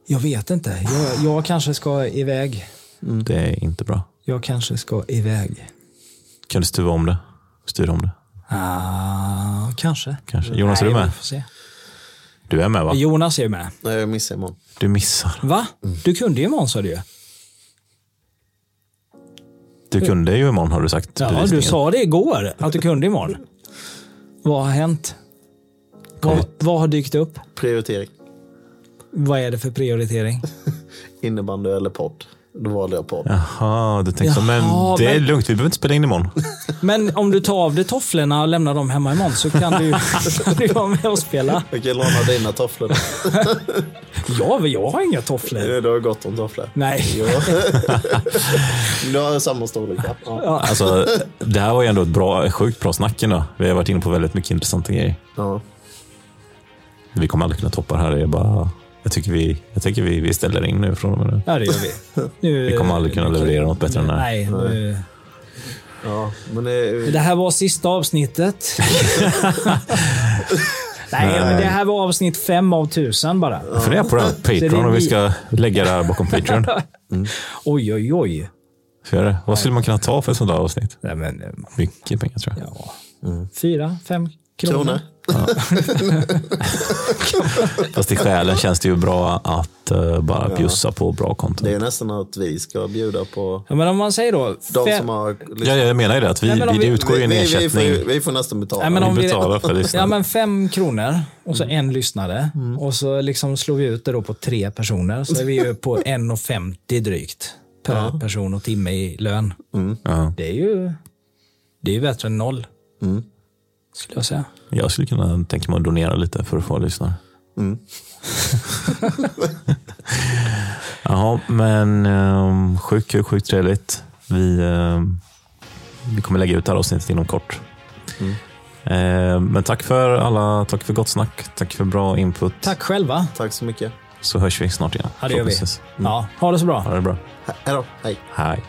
Jag vet inte. Jag, jag kanske ska iväg. Det är inte bra. Jag kanske ska iväg. Kan du stuva om det? Styra om det? Ah, kanske. Kanske. Jonas, är Nej, du med? vi får se. Du är med va? Jonas är ju med. Nej, jag missar imorgon. Du missar. Va? Du kunde ju imorgon sa du ju. Du kunde ju imorgon har du sagt. Ja, du sa det igår att du kunde imorgon. Vad har hänt? Vad, vad har dykt upp? Prioritering. Vad är det för prioritering? Innebandy eller podd. Då valde jag podd. Jaha, du tänkte så. Men Jaha, det är men- lugnt, vi behöver inte spela in imorgon. Men om du tar av dig tofflorna och lämnar dem hemma imorgon så kan du, kan du vara med och spela. Jag kan låna dina tofflor. Ja, men jag har inga tofflor. Du har gott om tofflor. Nej. Du har samma storlek. Ja. Alltså, det här var ju ändå ett bra, sjukt bra snack ändå. Vi har varit inne på väldigt mycket intressanta grejer. Ja. Vi kommer aldrig kunna toppa det här. Det är bara, jag tycker, vi, jag tycker vi, vi ställer in nu från och med nu. Ja, det gör vi. Nu, Vi kommer aldrig kunna leverera något bättre än det här. Nej, nu, ja. Men det, det här var sista avsnittet. Nej, men det här var avsnitt fem av tusen bara. Fundera på det här Patreon om vi ska lägga det här bakom Patreon. Oj, oj, oj. Göra det? Vad skulle man kunna ta för ett sånt här avsnitt? Nej, men, eh, Mycket pengar tror jag. ja. Fyra, fem kronor. kronor. Fast i själen känns det ju bra att eh, bara bjussa på bra content. Det är nästan att vi ska bjuda på Ja, men om man säger då... de fem- som har... Ja, jag menar ju det. Att vi, Nej, vi, det vi- utgår ju en vi, vi, vi, ersättning. får, vi får nästan betala. Nej, men om vi betalar för lyssnare. ja, men fem kronor och så en lyssnare. Och så liksom slår vi ut det då på tre personer. Så är vi ju på 1,50 drygt per person och timme i lön. Ja, Det är ju, det är ju bättre än noll. Skulle jag säga. jag skulle kunna tänka mig att donera lite för att få lyssnare. Mm. Jaha, men um, sjukt kul, sjukt trevligt. Vi, ehm, vi kommer lägga ut det här avsnittet inom kort. Eh, men tack för alla, tack för gott snack. Tack för bra input. Tack själva. Tack så mycket. Så hörs vi snart igen. Ja, det gör vi. förhoppningsvis. Ja, ha det så bra. Ha det bra. He- Hej då. Hej. Hej.